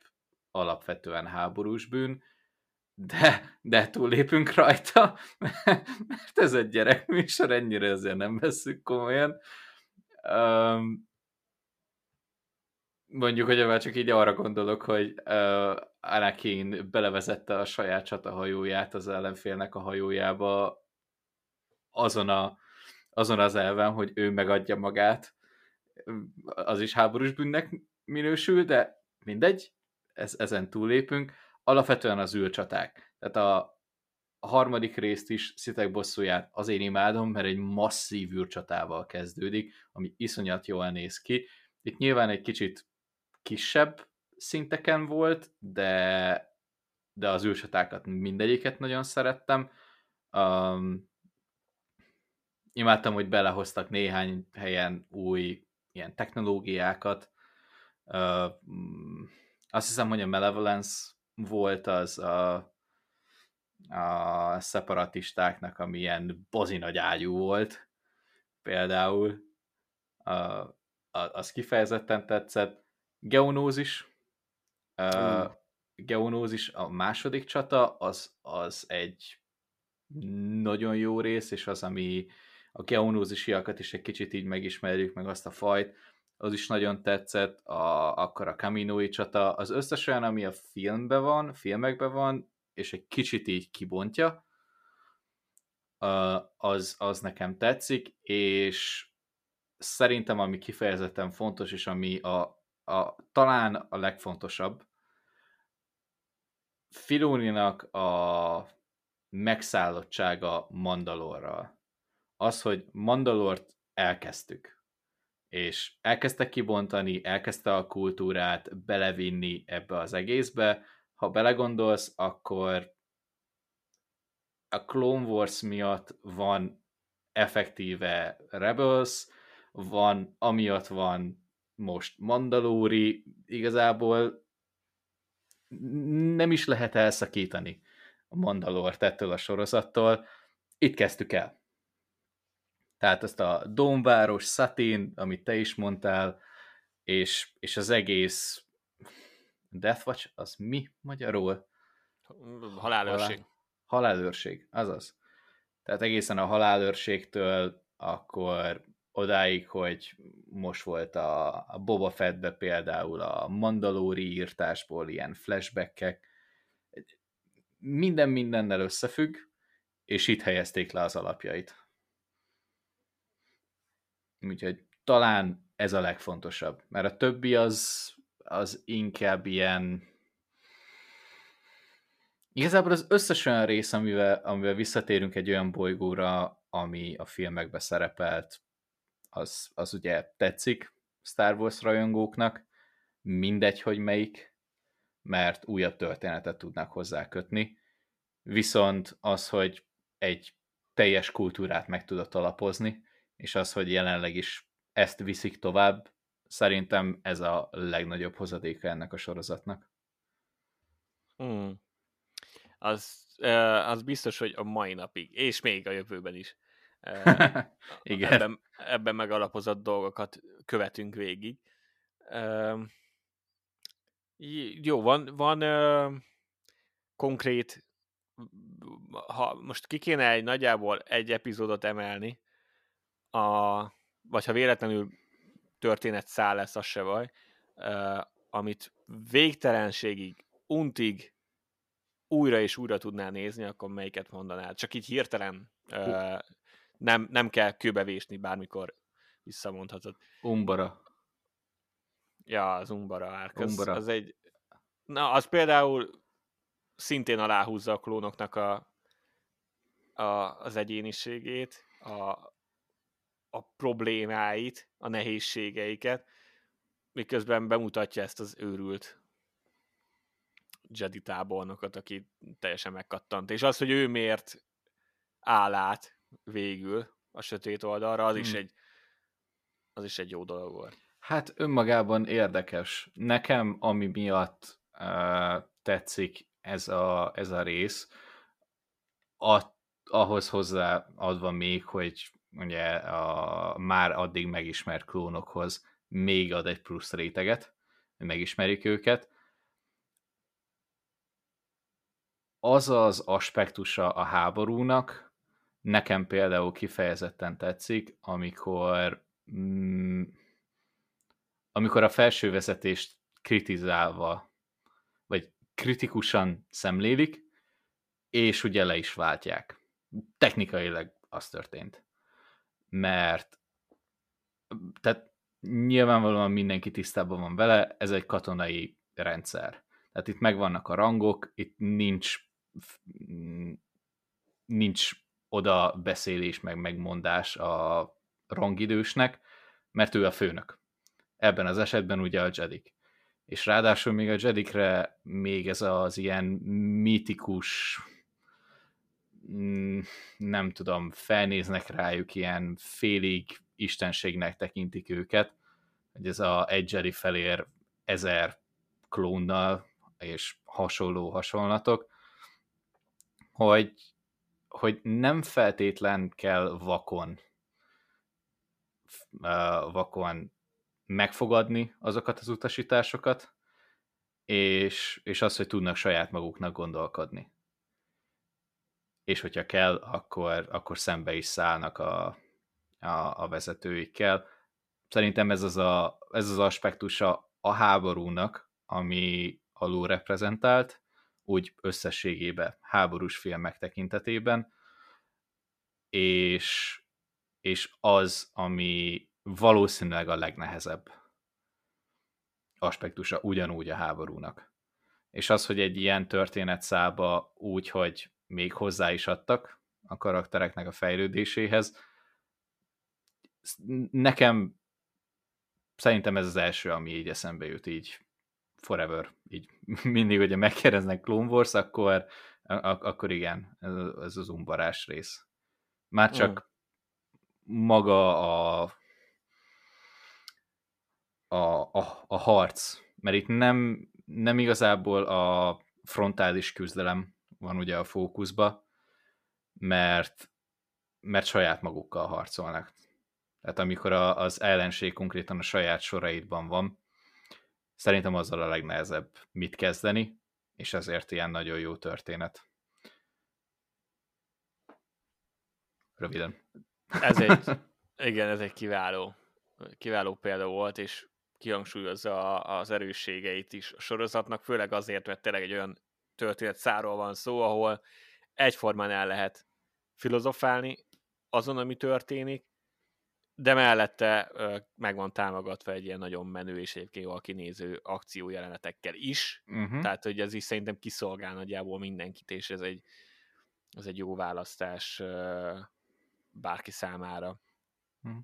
alapvetően háborús bűn, de, de túlépünk rajta, mert ez egy gyerekműsor, ennyire azért nem veszük komolyan. Um, mondjuk, hogy már csak így arra gondolok, hogy uh, Anakin belevezette a saját csatahajóját az ellenfélnek a hajójába azon, a, azon az elven, hogy ő megadja magát. Az is háborús bűnnek minősül, de mindegy, ez, ezen túlépünk. Alapvetően az űrcsaták. Tehát a, a harmadik részt is, Szitek bosszúját azért imádom, mert egy masszív űrcsatával kezdődik, ami iszonyat jól néz ki. Itt nyilván egy kicsit kisebb szinteken volt, de, de az űrcsatákat mindegyiket nagyon szerettem. Um, imádtam, hogy belehoztak néhány helyen új ilyen technológiákat. Uh, azt hiszem, hogy a Malevolence volt az a, a szeparatistáknak, ami ilyen bozi nagy ágyú volt, például. Uh, az kifejezetten tetszett. Geonózis. Uh, Geonózis, a második csata, az, az egy nagyon jó rész, és az, ami a geonózisiakat is egy kicsit így megismerjük, meg azt a fajt, az is nagyon tetszett, a, akkor a Kaminói csata, az összes olyan, ami a filmben van, filmekben van, és egy kicsit így kibontja, az, az nekem tetszik, és szerintem ami kifejezetten fontos, és ami a, a, talán a legfontosabb, Filóninak a megszállottsága Mandalorral. Az, hogy Mandalort elkezdtük, és elkezdte kibontani, elkezdte a kultúrát belevinni ebbe az egészbe. Ha belegondolsz, akkor a Clone Wars miatt van effektíve Rebels, van, amiatt van most Mandalori, igazából nem is lehet elszakítani a Mandalort ettől a sorozattól. Itt kezdtük el. Tehát ezt a Domváros, Satin, amit te is mondtál, és, és az egész Death Watch, az mi magyarul? Halálőrség. Halál, halálőrség, azaz. Tehát egészen a halálőrségtől akkor odáig, hogy most volt a, Boba Fettbe például a Mandalori írtásból ilyen flashbackek, minden mindennel összefügg, és itt helyezték le az alapjait. Úgyhogy talán ez a legfontosabb, mert a többi az, az inkább ilyen Igazából az összes olyan rész, amivel, amivel visszatérünk egy olyan bolygóra, ami a filmekbe szerepelt, az, az ugye tetszik Star Wars rajongóknak, mindegy, hogy melyik, mert újabb történetet tudnak hozzá kötni. Viszont az, hogy egy teljes kultúrát meg tudott alapozni, és az, hogy jelenleg is ezt viszik tovább, szerintem ez a legnagyobb hozadéka ennek a sorozatnak. Hmm. Az, az biztos, hogy a mai napig, és még a jövőben is Igen. Ebben, ebben megalapozott dolgokat követünk végig. Jó, van, van konkrét, ha most ki kéne egy nagyjából egy epizódot emelni, a, vagy ha véletlenül történet száll lesz, az se baj, amit végtelenségig, untig újra és újra tudnál nézni, akkor melyiket mondanál? Csak így hirtelen uh, nem, nem kell kőbevésni, bármikor visszamondhatod. Umbara. Ja, az Umbara árk. Az, Umbara. az egy... Na, az például szintén aláhúzza a klónoknak a, a, az egyéniségét, a, a problémáit, a nehézségeiket, miközben bemutatja ezt az őrült Jedi tábornokot, aki teljesen megkattant. És az, hogy ő miért áll át végül a sötét oldalra, az, hmm. is, egy, az is egy jó dolog volt. Hát önmagában érdekes. Nekem, ami miatt uh, tetszik ez a, ez a rész, a ahhoz hozzáadva még, hogy ugye a már addig megismert klónokhoz még ad egy plusz réteget, hogy megismerjük őket. Az az aspektusa a háborúnak, nekem például kifejezetten tetszik, amikor mm, amikor a felső vezetést kritizálva, vagy kritikusan szemlélik, és ugye le is váltják. Technikailag az történt. Mert tehát nyilvánvalóan mindenki tisztában van vele, ez egy katonai rendszer. Tehát itt megvannak a rangok, itt nincs nincs oda beszélés, meg megmondás a rangidősnek, mert ő a főnök. Ebben az esetben ugye a Jedik. És ráadásul még a Jedikre még ez az ilyen mítikus mm, nem tudom, felnéznek rájuk, ilyen félig istenségnek tekintik őket, hogy ez a egy Jedi felér ezer klónnal és hasonló hasonlatok, hogy, hogy nem feltétlen kell vakon vakon megfogadni azokat az utasításokat, és, és az, hogy tudnak saját maguknak gondolkodni. És hogyha kell, akkor, akkor szembe is szállnak a, a, a vezetőikkel. Szerintem ez az, a, ez az aspektusa a háborúnak, ami alul reprezentált, úgy összességében háborús filmek tekintetében, és, és az, ami valószínűleg a legnehezebb aspektusa ugyanúgy a háborúnak. És az, hogy egy ilyen történet szába úgy, hogy még hozzá is adtak a karaktereknek a fejlődéséhez, nekem szerintem ez az első, ami így eszembe jut így forever, így mindig, hogyha megkérdeznek Clone Wars, akkor, akkor igen, ez, ez az umbarás rész. Már csak mm. maga a a, a, a harc, mert itt nem, nem igazából a frontális küzdelem van ugye a fókuszba, mert, mert saját magukkal harcolnak. Tehát amikor a, az ellenség konkrétan a saját soraidban van, szerintem azzal a legnehezebb mit kezdeni, és ezért ilyen nagyon jó történet. Röviden. Ez egy, igen, ez egy kiváló, kiváló példa volt, és kihangsúlyozza az erősségeit is a sorozatnak, főleg azért, mert tényleg egy olyan történet száról van szó, ahol egyformán el lehet filozofálni azon, ami történik, de mellette meg van támogatva egy ilyen nagyon menő és egyébként jól kinéző akciójelenetekkel is, uh-huh. tehát hogy ez is szerintem kiszolgál nagyjából mindenkit, és ez egy, ez egy jó választás bárki számára. Uh-huh.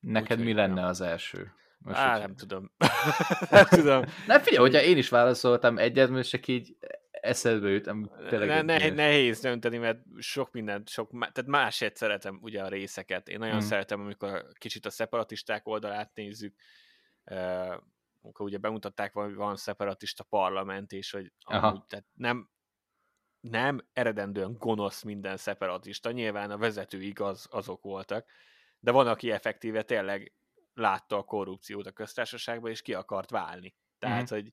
Neked Úgy, mi lenne az első? Most Á, nem tudom. nem tudom. Nem figyelj, hogyha én is válaszoltam egyet, most csak így eszedbe jutam. Ne, ne, nehéz dönteni, mert sok mindent, sok, tehát másért szeretem ugye a részeket. Én nagyon hmm. szeretem, amikor kicsit a szeparatisták oldalát nézzük, uh, amikor ugye bemutatták, hogy van szeparatista parlament, és hogy amúgy, tehát nem, nem eredendően gonosz minden szeparatista, nyilván a vezetőik az, azok voltak, de van, aki effektíve tényleg látta a korrupciót a köztársaságban, és ki akart válni. Tehát, mm-hmm. hogy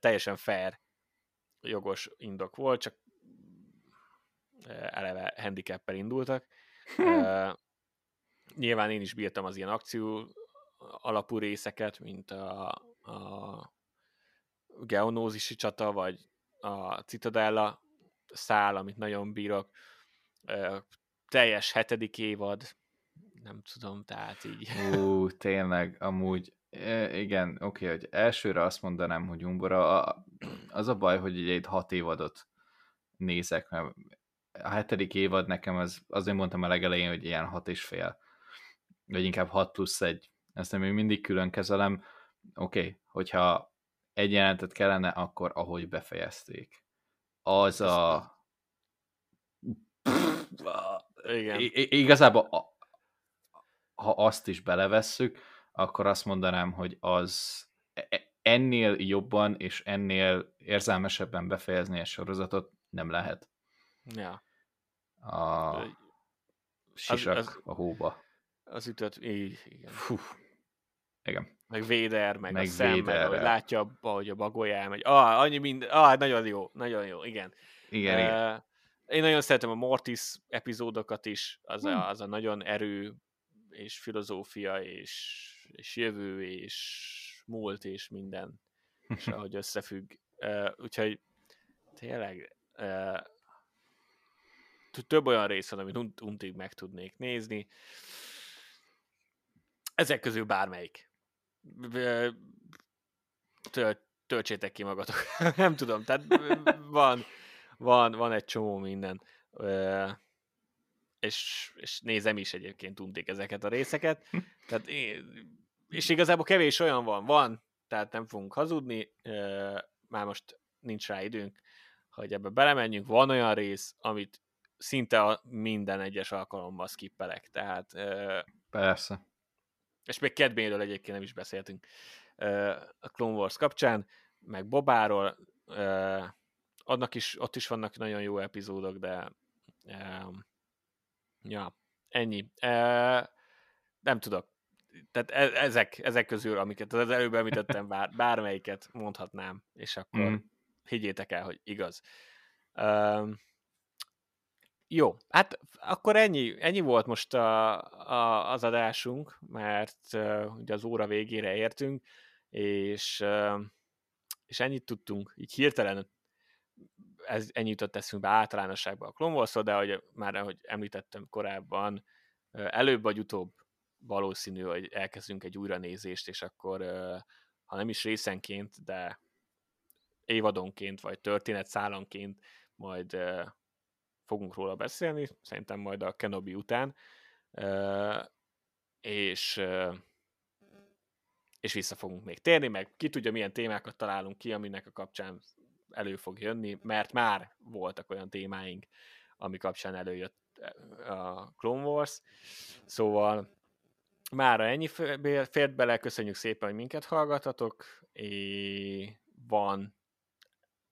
teljesen fair, jogos indok volt, csak eleve handicappel indultak. nyilván én is bírtam az ilyen akció alapú részeket, mint a, a geonózisi csata, vagy a Citadella szál, amit nagyon bírok. teljes hetedik évad, nem tudom, tehát így. Ú, tényleg, amúgy, igen, oké, okay, hogy elsőre azt mondanám, hogy Umbora, az a baj, hogy ugye itt hat évadot nézek, mert a hetedik évad nekem az, azért mondtam a legelején, hogy ilyen hat és fél, vagy inkább hat plusz egy. Ezt nem még mindig külön kezelem. Oké, okay, hogyha egy jelentet kellene, akkor ahogy befejezték. Az a... Igen. I- igazából ha azt is belevesszük, akkor azt mondanám, hogy az e, e, ennél jobban és ennél érzelmesebben befejezni a sorozatot nem lehet. Ja. a sisak az, az, a hóba. Az ütött, így, igen. Fú. Igen. Meg Véder, meg, meg a szem, meg látja, ahogy a bagoly elmegy. Ah, annyi minden, ah, nagyon jó, nagyon jó, igen. Igen, uh, igen. Én nagyon szeretem a Mortis epizódokat is, az, hmm. a, az a nagyon erő és filozófia és, és jövő és múlt és minden, és ahogy összefügg. Uh, úgyhogy tényleg uh, több olyan rész van, amit untig meg tudnék nézni. Ezek közül bármelyik. Töltsétek ki magatok. Nem tudom, tehát van, van, van egy csomó minden. És, és nézem is egyébként untik ezeket a részeket. Tehát én, és igazából kevés olyan van, van, tehát nem fogunk hazudni, már most nincs rá időnk, hogy ebbe belemenjünk. Van olyan rész, amit szinte a minden egyes alkalommal skippelek, tehát... Persze. És még Kedbénről egyébként nem is beszéltünk a Clone Wars kapcsán, meg Bobáról, annak is, ott is vannak nagyon jó epizódok, de ja, ennyi. Nem tudok. Tehát e, ezek, ezek közül, amiket az előbb említettem, bár, bármelyiket mondhatnám, és akkor mm. higgyétek el, hogy igaz. Jó, hát akkor ennyi, ennyi volt most a, a, az adásunk, mert uh, ugye az óra végére értünk, és, uh, és ennyit tudtunk, így hirtelen ez, ennyit jutott eszünkbe általánosságban a Clone wars de hogy már ahogy említettem korábban, előbb vagy utóbb valószínű, hogy elkezdünk egy újranézést, és akkor ha nem is részenként, de évadonként, vagy történetszálanként majd fogunk róla beszélni, szerintem majd a Kenobi után, és, és vissza fogunk még térni, meg ki tudja, milyen témákat találunk ki, aminek a kapcsán elő fog jönni, mert már voltak olyan témáink, ami kapcsán előjött a Clone Wars, szóval mára ennyi fért bele, köszönjük szépen, hogy minket hallgatatok, és van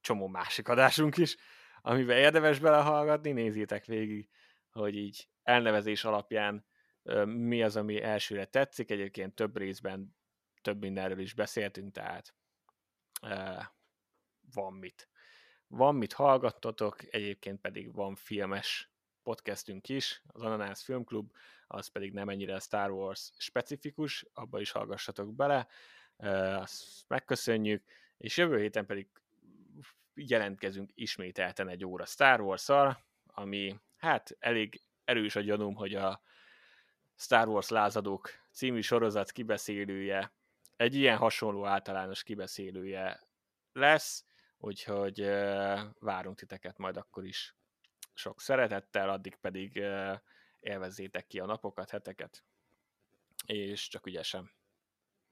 csomó másik adásunk is, amiben érdemes belehallgatni, nézzétek végig, hogy így elnevezés alapján mi az, ami elsőre tetszik. Egyébként több részben több mindenről is beszéltünk, tehát van mit. Van mit hallgattatok, egyébként pedig van filmes podcastünk is, az Ananász Filmklub, az pedig nem ennyire Star Wars specifikus, abba is hallgassatok bele, azt megköszönjük, és jövő héten pedig jelentkezünk ismételten egy óra Star wars ami hát elég erős a gyanúm, hogy a Star Wars lázadók című sorozat kibeszélője egy ilyen hasonló általános kibeszélője lesz, úgyhogy várunk titeket majd akkor is sok szeretettel, addig pedig élvezzétek ki a napokat, heteket, és csak ügyesen.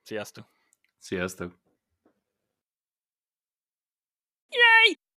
Sziasztok! Sziasztok!